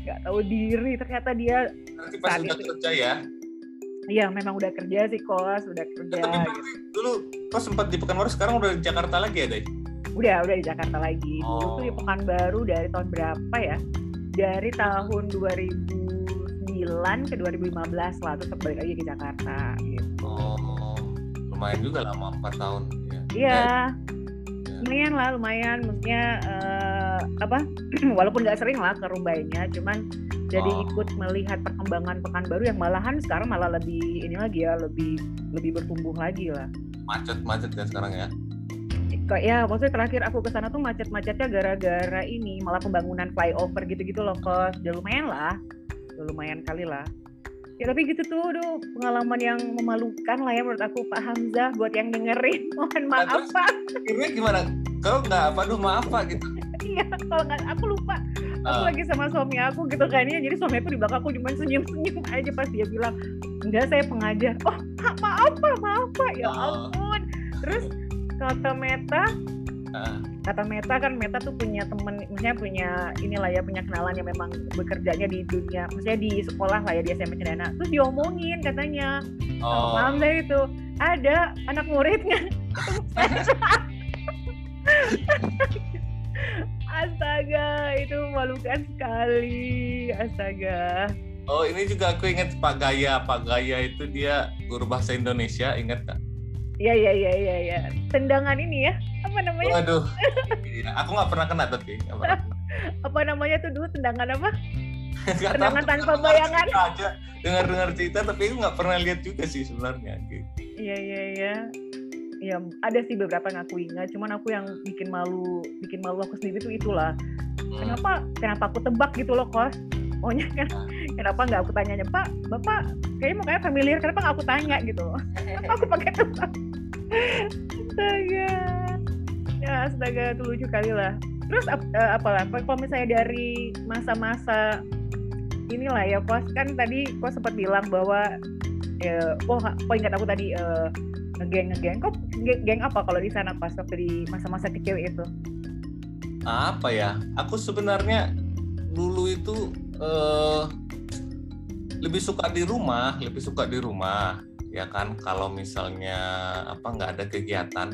Gak tahu diri, ternyata dia Nanti pas udah kerja ya. Iya memang udah kerja sih kos, udah kerja. Tapi berarti dulu kau sempat di Pekanbaru, sekarang udah di Jakarta lagi ya deh? Udah, udah di Jakarta lagi. Dulu tuh di Oh. Pekanbaru dari tahun berapa ya? Dari tahun 2009 ke 2015 lah, terus balik lagi ke Jakarta gitu. Oh, lumayan juga lama 4 tahun. Ya. Iya, Ya. lumayan lah, lumayan. Maksudnya eh, apa? Walaupun nggak sering lah ke Rumbainya, cuman jadi Oh. ikut melihat perkembangan Pekanbaru yang malahan sekarang malah lebih ini lagi ya, lebih lebih bertumbuh lagi lah. Macet-macet kan sekarang ya. Kayak ya, maksudnya terakhir aku ke sana tuh macet-macetnya gara-gara ini malah pembangunan flyover gitu-gitu loh, kos. Udah lumayan lah, udah lumayan kali lah. Ya tapi gitu tuh, aduh pengalaman yang memalukan lah ya menurut aku Pak Hamzah buat yang dengerin. Mohon maaf terus? Pak. Akhirnya gimana? Kau nggak apa, aduh maaf pak gitu. Iya, kalau nggak aku lupa. Aku Ah. lagi sama suami aku gitu kan ya. Jadi suami aku di belakang aku cuma senyum-senyum aja pas dia bilang, "Enggak, saya pengajar." Oh, maaf Pak, maaf Pak. Ya Oh. ampun. Terus kata Meta, Ah. kata Meta kan Meta tuh punya temen, maksudnya punya inilah ya punya kenalan yang memang bekerjanya di dunia, maksudnya di sekolah lah ya di SMP Cendana. Terus diomongin katanya, Oh, paham saya itu ada anak muridnya. Astaga, itu memalukan sekali. Astaga. oh ini juga aku ingat Pak Gaya. Pak Gaya itu dia guru bahasa Indonesia, ingat nggak? Iya iya iya iya iya. Tendangan ini ya. Apa namanya? Waduh, Iya, aku nggak pernah kena tapi pernah. Apa namanya tuh dulu tendangan apa? Tahu, Tendangan tanpa dengar bayangan. cerita aja dengar-dengar cerita tapi aku nggak pernah lihat juga sih sebenarnya gitu. Iya iya iya. Ya ada sih beberapa yang aku ingat, cuman aku yang bikin malu, bikin malu aku sendiri tuh itulah. Hmm. Kenapa? Kenapa aku tebak gitu loh kos? Pokoknya kan, kenapa nggak aku tanya Pak, Bapak kayaknya mukanya familiar, kenapa nggak aku tanya gitu? Kenapa aku pakai tebak? Astaga. Ya astaga, itu lucu kali lah. Terus ap- eh, apalah, kalau misalnya dari masa-masa inilah ya kos kan tadi kos sempat bilang bahwa eh, oh, oh ingat aku tadi eh, ngegeng ngegeng. Kok geng, apa kalau di sana pas waktu di masa-masa kecil itu? Apa ya? Aku sebenarnya dulu itu eh, lebih suka di rumah lebih suka di rumah ya kan? Kalau misalnya apa nggak ada kegiatan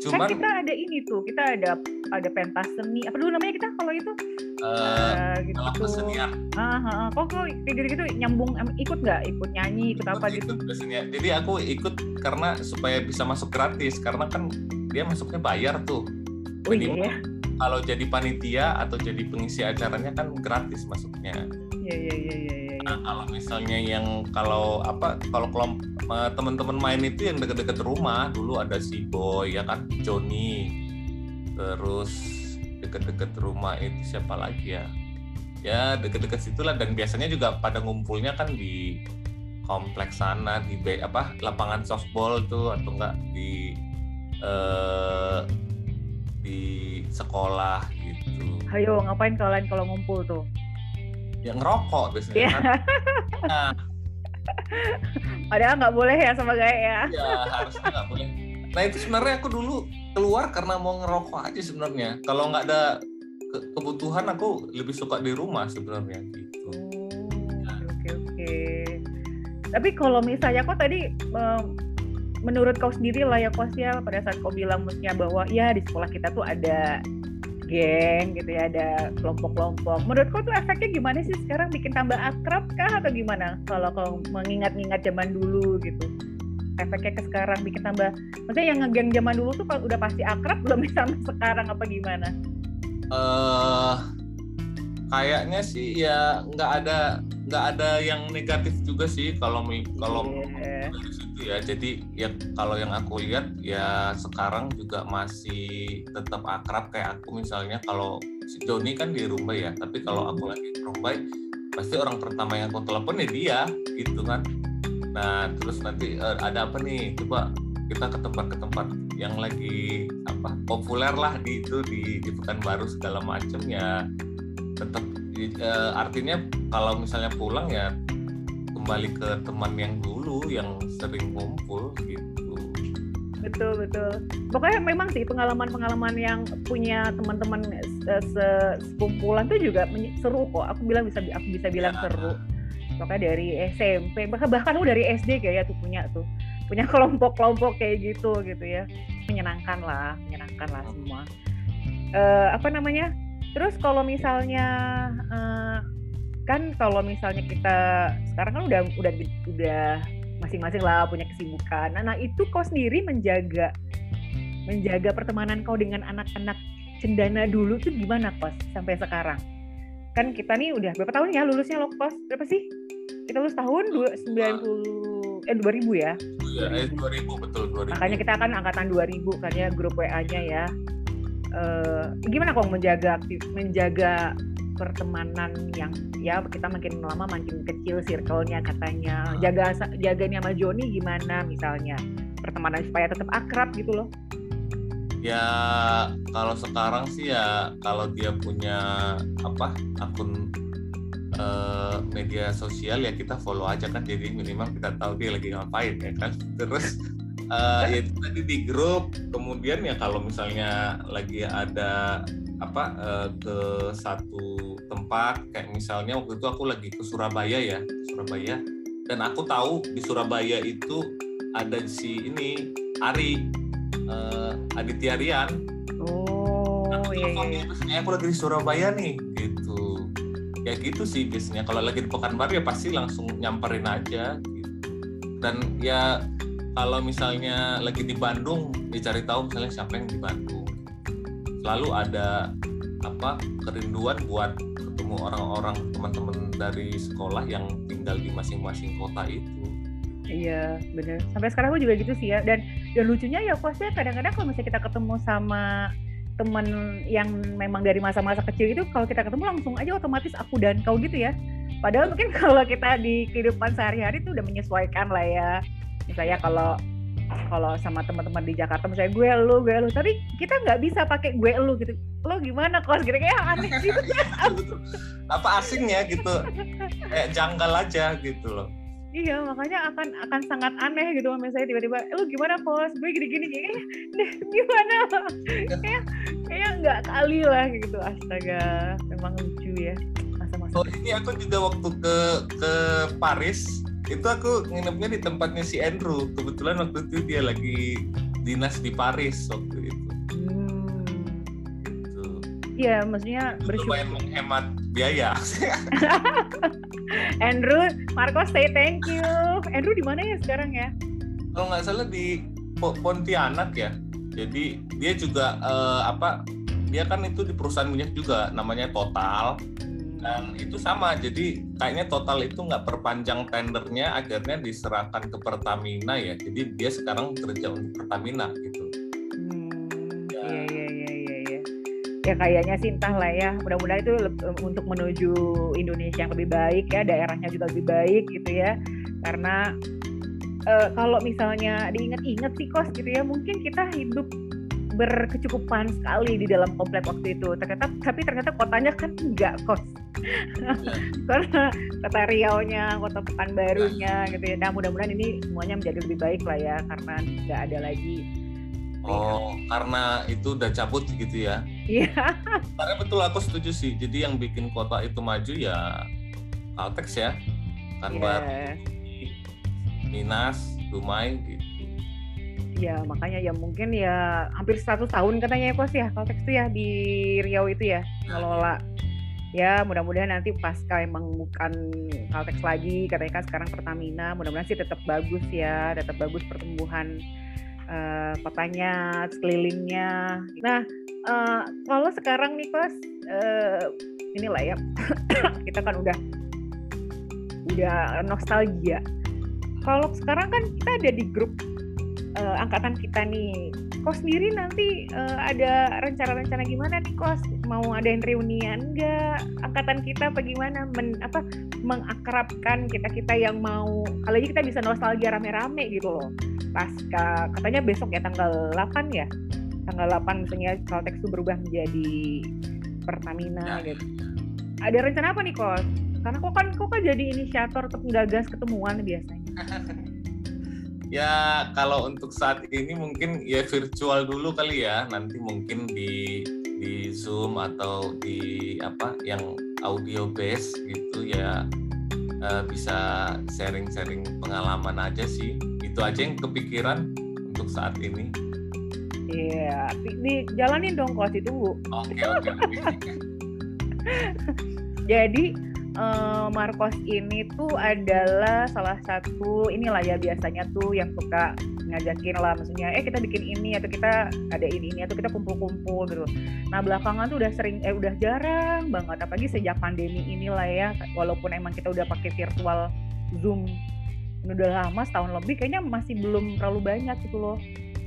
Cuman kan kita ada ini tuh, kita ada ada pentas seni. Apa dulu namanya kita kalau itu? uh, gitu. kalau kesenian Ah, ah, ah. Kok kok kayak gitu-gitu nyambung ikut nggak? Ikut nyanyi, ikut apa gitu? ikut kesenian. Jadi aku ikut karena supaya bisa masuk gratis karena kan dia masuknya bayar tuh. Oh iya ya. kalau jadi panitia atau jadi pengisi acaranya kan gratis masuknya. Iya iya iya iya. Nah, kalau misalnya yang kalau apa kalau kelompok eh, teman-teman main itu yang deket-deket rumah dulu ada si Boy ya kan? Joni. Terus deket-deket rumah itu siapa lagi ya? Ya deket-deket situlah dan biasanya juga pada ngumpulnya kan di kompleks sana di apa lapangan softball tuh atau enggak di eh, di sekolah gitu. Ayo ngapain kalian kalau ngumpul tuh? Yang ngerokok biasanya Iya. kan Nah, Padahal nggak boleh ya sama gaya ya. ya harusnya nggak boleh nah itu sebenarnya aku dulu keluar karena mau ngerokok aja sebenarnya kalau nggak ada ke- kebutuhan aku lebih suka di rumah sebenarnya gitu Oh, Oke oke. Tapi kalau misalnya kok tadi em, menurut kau sendiri lah ya kos ya pada saat kau bilang maksudnya bahwa ya di sekolah kita tuh ada geng gitu ya ada kelompok-kelompok. Menurut kau tuh efeknya gimana sih sekarang bikin tambah akrab kah atau gimana? Kalau kau mengingat-ingat zaman dulu gitu. Efeknya ke sekarang bikin tambah maksudnya yang ngegeng zaman dulu tuh kalau udah pasti akrab belum sama sekarang apa gimana? eh kayaknya sih ya nggak ada nggak ada yang negatif juga sih kalau kalau dari situ ya. Jadi ya kalau yang aku lihat ya sekarang juga masih tetap akrab kayak aku misalnya. Kalau si Joni kan di Rumbai ya tapi kalau aku lagi di Rumbai pasti orang pertama yang aku telepon ya dia gitu kan. Nah terus nanti eh, ada apa nih? Coba kita ke tempat ke tempat yang lagi apa populer lah di itu di di Pekanbaru segala macam ya. Tetap eh, artinya kalau misalnya pulang ya kembali ke teman yang dulu yang sering kumpul gitu. betul betul. Pokoknya memang sih pengalaman-pengalaman yang punya teman-teman se- se- sekumpulan tuh juga seru kok. Aku bilang bisa aku bisa bilang Ya. seru. Pokoknya dari SMP bahkan bahkan aku dari SD kayak tuh punya tuh. Punya kelompok-kelompok kayak gitu gitu ya. Menyenangkan lah menyenangkan lah semua. Eh, apa namanya terus kalau misalnya eh, kan kalau misalnya kita sekarang kan udah udah udah masing-masing lah punya kesibukan. Nah, nah itu kau sendiri menjaga menjaga pertemanan kau dengan anak-anak cendana dulu tuh gimana kos sampai sekarang? Kan kita nih udah berapa tahun ya lulusnya lo kos? Berapa sih? Kita lulus tahun dua- 90 eh 2000 ya. Iya, eh 2000 betul 2000. Makanya kita kan angkatan 2000 kan ya grup WA-nya ya. Eh, gimana kok menjaga aktif menjaga pertemanan yang ya kita makin lama makin kecil circle-nya katanya. Jaga jaga ini sama Joni gimana misalnya? Pertemanan supaya tetap akrab gitu loh. Ya kalau sekarang sih ya kalau dia punya apa akun eh, media sosial ya kita follow aja kan jadi minimal kita tahu dia lagi ngapain ya kan. Terus ya itu tadi di grup. Kemudian ya kalau misalnya lagi ada apa eh, ke satu tempat kayak misalnya waktu itu aku lagi ke Surabaya ya Surabaya. Dan aku tahu di Surabaya itu ada si ini Ari eh, Aditya Rian. Oh, aku iya iya. dia, terus, "Eh, aku lagi di Surabaya nih gitu. Ya gitu sih biasanya. Kalau lagi di Pekanbaru ya pasti langsung nyamperin aja gitu. Dan ya kalau misalnya lagi di Bandung dicari tahu misalnya siapa yang di Bandung selalu ada apa kerinduan buat ketemu orang-orang teman-teman dari sekolah yang tinggal di masing-masing kota itu Iya, bener. Sampai sekarang aku juga gitu sih ya. Dan dan lucunya ya kosnya kadang-kadang kalau misalnya kita ketemu sama temen yang memang dari masa-masa kecil itu kalau kita ketemu langsung aja otomatis aku dan kau gitu ya. Padahal mungkin kalau kita di kehidupan sehari-hari itu udah menyesuaikan lah ya. Misalnya kalau kalau sama teman-teman di Jakarta misalnya gue lu gue lu tapi kita nggak bisa pakai gue lu gitu lo gimana kos gitu kayak aneh gitu apa asingnya gitu kayak janggal aja gitu loh Iya, makanya akan akan sangat aneh gitu misalnya tiba-tiba, eh, lu gimana kos? Gue gini-gini, kayak deh gimana? kayak kayak nggak kali lah gitu. Astaga, memang lucu ya masa-masa. Oh ini aku juga waktu ke ke Paris itu aku nginepnya di tempatnya si Andrew kebetulan waktu itu dia lagi dinas di Paris waktu itu hmm. gitu. Iya, maksudnya bersyukur. Lumayan menghemat biaya. Andrew, Marco say thank you. Andrew di mana ya sekarang ya? Kalau nggak salah di Pontianak ya. Jadi dia juga uh, apa? Dia kan itu di perusahaan minyak juga, namanya Total dan itu sama, jadi kayaknya Total itu nggak perpanjang tendernya, akhirnya diserahkan ke Pertamina ya. Jadi dia sekarang kerja untuk Pertamina gitu. ya. kayaknya sih entah lah ya. Mudah-mudahan itu untuk menuju Indonesia yang lebih baik ya daerahnya juga lebih baik gitu ya. Karena uh, kalau misalnya diingat-ingat sih kos gitu ya mungkin kita hidup berkecukupan sekali di dalam komplek waktu itu ternyata tapi ternyata kotanya kan enggak kos iya. karena kota Riau-nya kota Pekanbarunya gitu ya nah mudah-mudahan ini semuanya menjadi lebih baik lah ya karena nggak ada lagi Oh, karena itu udah cabut gitu ya? Iya. Karena betul aku setuju sih. Jadi yang bikin kota itu maju ya Caltex ya, kan yeah. Minas, Dumai gitu. Ya makanya ya mungkin ya hampir 100 tahun katanya ya Kos ya Caltex itu ya di Riau itu ya ngelola. Ya mudah-mudahan nanti pasca emang bukan Caltex lagi katanya kan sekarang Pertamina mudah-mudahan sih tetap bagus ya tetap bagus pertumbuhan uh, kotanya, sekelilingnya. Nah, uh, kalau sekarang nih Kos, uh, inilah ya, kita kan udah udah nostalgia. Kalau sekarang kan kita ada di grup uh, angkatan kita nih. Kos sendiri nanti uh, ada rencana-rencana gimana nih Kos? Mau ada yang reunian enggak? Angkatan kita apa gimana? Men, apa mengakrabkan kita-kita yang mau kalau kita bisa nostalgia rame-rame gitu loh pasca katanya besok ya tanggal 8 ya tanggal 8 misalnya Caltex itu berubah menjadi Pertamina ya. gitu ada rencana apa nih kos karena kok kan kok kan jadi inisiator untuk menggagas ketemuan biasanya ya kalau untuk saat ini mungkin ya virtual dulu kali ya. Nanti mungkin di di zoom atau di apa yang audio base gitu ya uh, bisa sharing-sharing pengalaman aja sih. Itu aja yang kepikiran untuk saat ini. Iya yeah, jalanin dong kos itu bu oke oke. Jadi uh, Marcos ini tuh adalah salah satu inilah ya biasanya tuh yang suka ngajakin lah maksudnya eh kita bikin ini atau kita ada ini ini atau kita kumpul-kumpul gitu. Nah belakangan tuh udah sering eh udah jarang banget apalagi sejak pandemi inilah ya walaupun emang kita udah pakai virtual Zoom udah lama setahun lebih kayaknya masih belum terlalu banyak gitu loh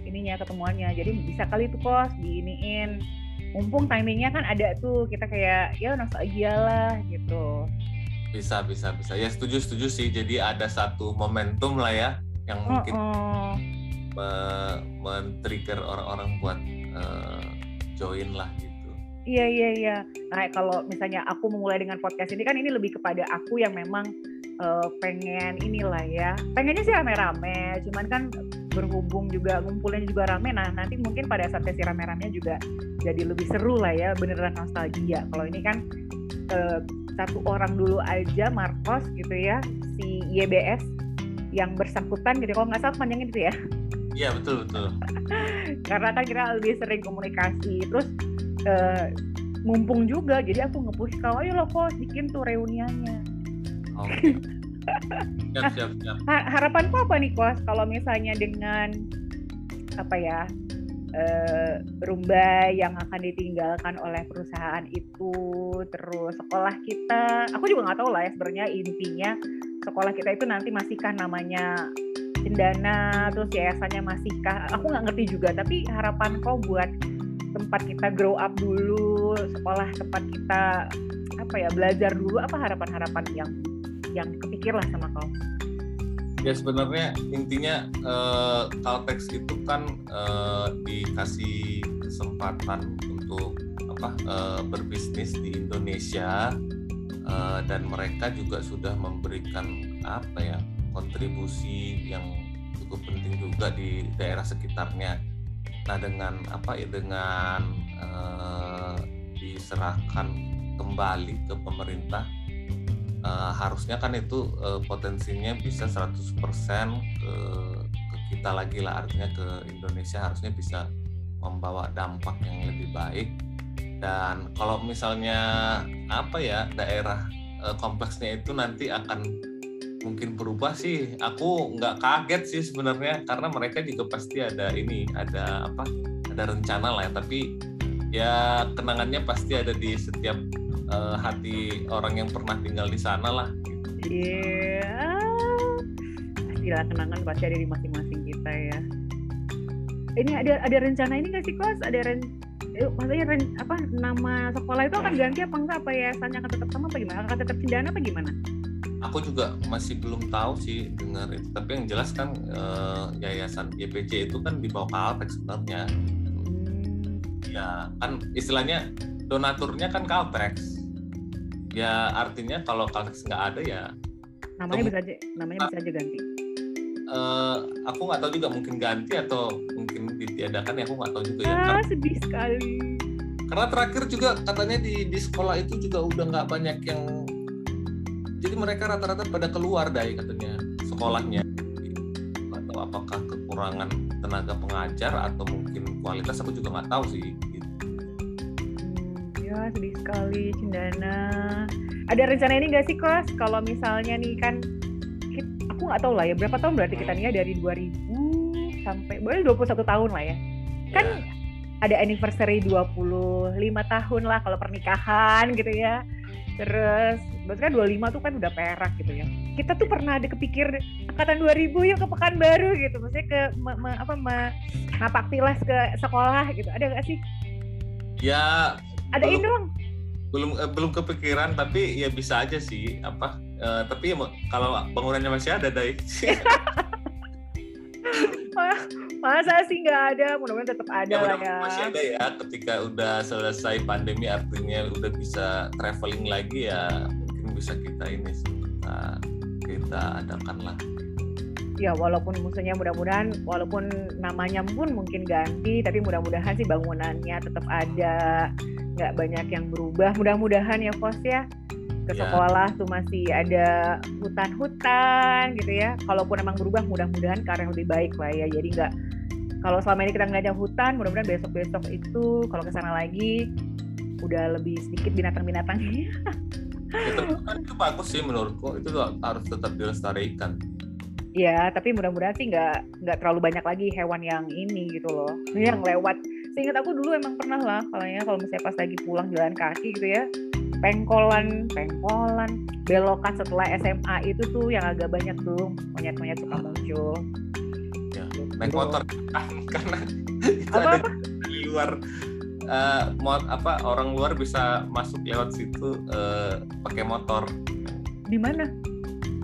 ininya ketemuannya jadi bisa kali tuh kos diiniin mumpung timingnya kan ada tuh kita kayak ya nostalgia lah gitu. Bisa bisa bisa. Ya setuju setuju sih. Jadi ada satu momentum lah ya yang mungkin oh, oh. men-trigger orang-orang buat uh, join lah gitu. Iya iya iya. Nah kalau misalnya aku memulai dengan podcast ini kan ini lebih kepada aku yang memang uh, pengen inilah ya. Pengennya sih rame-rame cuman kan berhubung juga ngumpulnya juga rame nah nanti mungkin pada saat sesi rame-ramenya juga jadi lebih seru lah ya beneran nostalgia. Kalau ini kan uh, satu orang dulu aja Marcos gitu ya si YBS yang bersangkutan gitu kalau nggak salah panjangnya itu ya. Iya betul betul. Karena kan kita lebih sering komunikasi. Terus uh, mumpung juga jadi aku ngepush kau ayo lo kok bikin tuh reuniannya. Oke. Siap, siap, siap. Harapanku apa nih, Kos? Kalau misalnya dengan apa ya uh, rumba yang akan ditinggalkan oleh perusahaan itu terus sekolah kita aku juga nggak tahu lah ya sebenarnya intinya sekolah kita itu nanti masihkah namanya cendana terus yayasannya masihkah aku nggak ngerti juga tapi harapan kau buat tempat kita grow up dulu sekolah tempat kita apa ya belajar dulu apa harapan-harapan yang yang kepikir lah sama kau ya sebenarnya intinya uh, Caltex itu kan uh, dikasih kesempatan untuk apa uh, berbisnis di Indonesia uh, dan mereka juga sudah memberikan apa ya kontribusi yang cukup penting juga di daerah sekitarnya. Nah dengan apa ya dengan uh, diserahkan kembali ke pemerintah uh, harusnya kan itu uh, potensinya bisa 100% ke, ke kita lagi lah. Artinya ke Indonesia harusnya bisa membawa dampak yang lebih baik. Dan kalau misalnya apa ya daerah uh, kompleksnya itu nanti akan mungkin berubah sih. Aku nggak kaget sih sebenarnya karena mereka juga pasti ada ini ada apa ada rencana lah. Ya tapi ya kenangannya pasti ada di setiap uh, hati orang yang pernah tinggal di sana lah iya. Yeah. pastilah kenangan pasti ada di masing-masing kita ya. Ini ada ada rencana ini nggak sih kos? Ada ren eh, maksudnya ren, apa nama sekolah itu akan ganti apa enggak? Apa ya akan tetap sama apa gimana? Akan tetap cendana apa gimana? Aku juga masih belum tahu sih dengar itu tapi yang jelas kan eh, yayasan YPC itu kan di bawah Caltex sebenarnya. Ya kan istilahnya donaturnya kan Caltex ya artinya kalau Caltex nggak ada ya namanya bisa aja namanya bisa aja ganti. Uh, aku nggak tahu juga mungkin ganti atau mungkin ditiadakan ya aku nggak tahu juga ya. Ah, sedih sekali. Karena terakhir juga katanya di di sekolah itu juga udah nggak banyak yang jadi mereka rata-rata pada keluar dari katanya sekolahnya. Atau apakah kekurangan tenaga pengajar atau mungkin kualitas aku juga nggak tahu sih. Ya sedih sekali Cendana ada rencana ini nggak sih kos kalau misalnya nih kan aku nggak tahu lah ya berapa tahun berarti kita nih ya dari 2000 sampai boleh 21 tahun lah ya. Kan yeah. ada anniversary 25 tahun lah kalau pernikahan gitu ya. Terus berarti kan 25 tuh kan udah perak gitu ya. Kita tuh pernah ada kepikir angkatan 2000 yuk ke Pekanbaru gitu. Maksudnya ke me, me, apa me, ke sekolah gitu. Ada gak sih? Ya ada ini dong belum eh, belum kepikiran tapi ya bisa aja sih apa eh, tapi ya, kalau bangunannya masih ada dai. Masa sih nggak ada? Mudah-mudahan tetap ada ya, lah ya. masih ada ya. Ketika udah selesai pandemi artinya udah bisa traveling lagi ya mungkin bisa kita ini kita kita adakan lah. Ya walaupun musuhnya mudah-mudahan walaupun namanya pun mungkin ganti tapi mudah-mudahan sih bangunannya tetap ada nggak banyak yang berubah mudah-mudahan ya Fos ya ke ya. sekolah tuh masih ada hutan-hutan gitu ya. Kalaupun emang berubah, mudah-mudahan ke arah yang lebih baik lah ya. Jadi nggak kalau selama ini kita ada hutan, mudah-mudahan besok-besok itu kalau ke sana lagi udah lebih sedikit binatang-binatangnya. itu, itu bagus sih menurutku. Itu harus tetap dilestarikan. Ya, tapi mudah-mudahan sih nggak nggak terlalu banyak lagi hewan yang ini gitu loh, yang lewat. Seingat aku dulu emang pernah lah, kalau kalau misalnya pas lagi pulang jalan kaki gitu ya, pengkolan pengkolan belokan setelah SMA itu tuh yang agak banyak tuh monyet-monyet suka muncul. Ya, naik motor karena itu apa, ada apa? di luar uh, apa orang luar bisa masuk lewat situ uh, pakai motor. Di mana?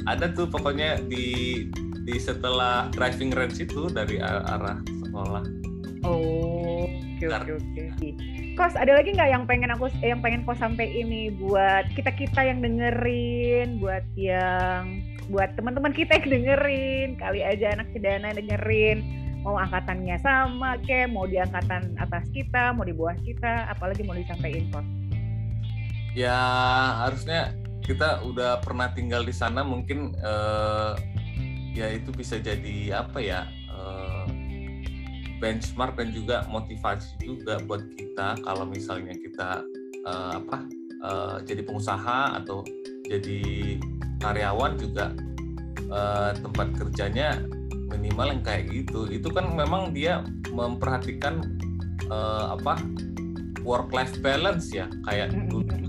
Ada tuh pokoknya di di setelah driving range itu dari arah sekolah. Oh oke oke oke Kos ada lagi nggak yang pengen aku yang pengen kos sampai ini buat kita kita yang dengerin, buat yang buat teman-teman kita yang dengerin, kali aja anak cedana dengerin, mau angkatannya sama ke, mau di angkatan atas kita, mau di bawah kita, apalagi mau disampaikan kos. Ya harusnya kita udah pernah tinggal di sana mungkin uh, ya itu bisa jadi apa ya benchmark dan juga motivasi juga buat kita kalau misalnya kita uh, apa uh, jadi pengusaha atau jadi karyawan juga uh, tempat kerjanya minimal yang kayak gitu. Itu kan memang dia memperhatikan uh, apa work life balance ya kayak dulu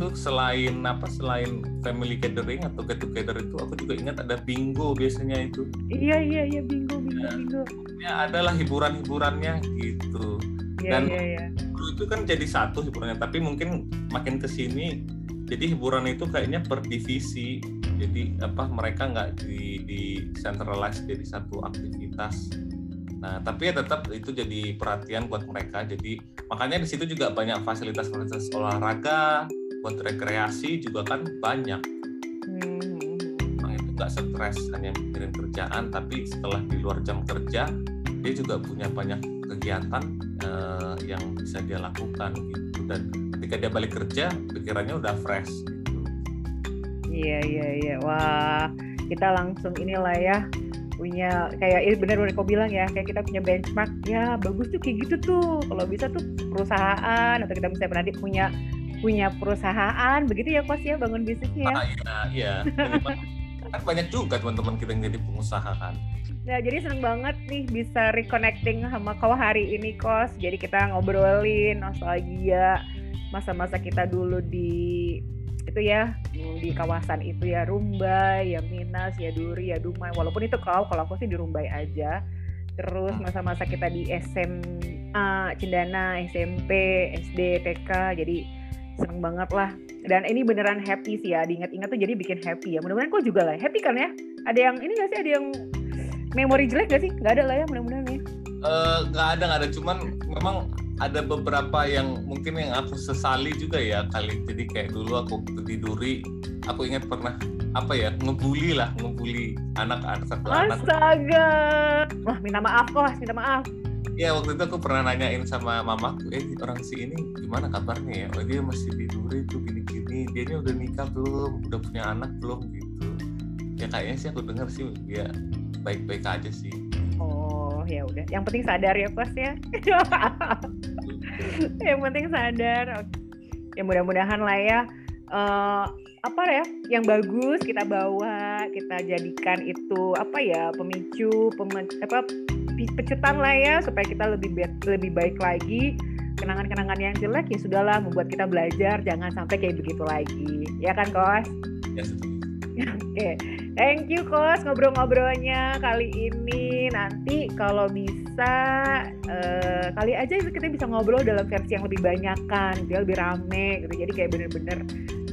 itu selain apa selain family gathering atau get together itu aku juga ingat ada bingo biasanya itu. Iya iya iya bingo bingo ya, bingo. ya adalah hiburan hiburannya gitu. Iya, dan iya, iya. dulu itu kan jadi satu hiburannya tapi mungkin makin ke sini jadi hiburan itu kayaknya per divisi. Jadi apa mereka nggak di di centralize jadi satu aktivitas. Nah, tapi ya tetap itu jadi perhatian buat mereka. Jadi makanya di situ juga banyak fasilitas-fasilitas olahraga, buat rekreasi juga kan banyak. Hmm. Nah, itu nggak stres hanya mikirin kerjaan, tapi setelah di luar jam kerja dia juga punya banyak kegiatan uh, yang bisa dia lakukan gitu. Dan ketika dia balik kerja, pikirannya udah fresh. Gitu. Iya iya iya. Wah, kita langsung inilah ya punya kayak bener-bener kau bilang ya kayak kita punya benchmark ya bagus tuh kayak gitu tuh kalau bisa tuh perusahaan atau kita bisa pernah punya punya perusahaan begitu ya kos ya bangun bisnisnya ya. Ah, iya iya kan banyak juga teman-teman kita yang jadi pengusaha kan Nah, jadi seneng banget nih bisa reconnecting sama kau hari ini, Kos. Jadi kita ngobrolin nostalgia masa-masa kita dulu di itu ya di kawasan itu ya Rumbai, ya Minas, ya Duri, ya Dumai. Walaupun itu kau, kalau aku sih di Rumbai aja. Terus hmm. masa-masa kita di SMA, Cendana, SMP, SD, TK. Jadi seneng banget lah. Dan ini beneran happy sih ya. Diingat-ingat tuh jadi bikin happy ya. Mudah-mudahan kau juga lah. Happy kan ya? Ada yang ini gak sih? Ada yang memori jelek gak sih? Gak ada lah ya mudah-mudahan ya. Uh, gak ada, gak ada. Cuman memang ada beberapa yang mungkin yang aku sesali juga ya kali. Jadi kayak dulu aku tiduri, aku ingat pernah apa ya ngebully lah ngebully anak-anak satu anak. Astaga, wah minta maaf kok, minta maaf. Ya waktu itu aku pernah nanyain sama mamaku, eh orang si ini gimana kabarnya ya? Oh dia masih di Duri tuh gini-gini, dia ini udah nikah belum, udah punya anak belum? Gitu. Ya kayaknya sih aku dengar sih dia baik-baik aja sih. Oh ya udah. Yang penting sadar ya pas ya? Yang penting sadar. Ya mudah-mudahan lah ya. Uh, apa ya? Yang bagus kita bawa kita jadikan itu apa ya pemicu pem, apa pecutan lah ya supaya kita lebih lebih baik lagi kenangan-kenangan yang jelek ya sudahlah membuat kita belajar jangan sampai kayak begitu lagi ya kan kos ya, Oke, okay. thank you Kos ngobrol-ngobrolnya kali ini. Nanti kalau bisa uh, kali aja kita bisa ngobrol dalam versi yang lebih banyak kan, dia lebih rame gitu. Jadi kayak bener-bener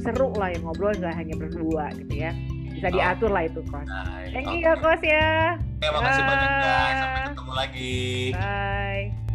seru lah yang ngobrol nggak hanya berdua gitu ya. Bisa diatur lah itu Kos. Thank you ya Kos ya. Oke, makasih banyak guys. Sampai ketemu lagi. Bye.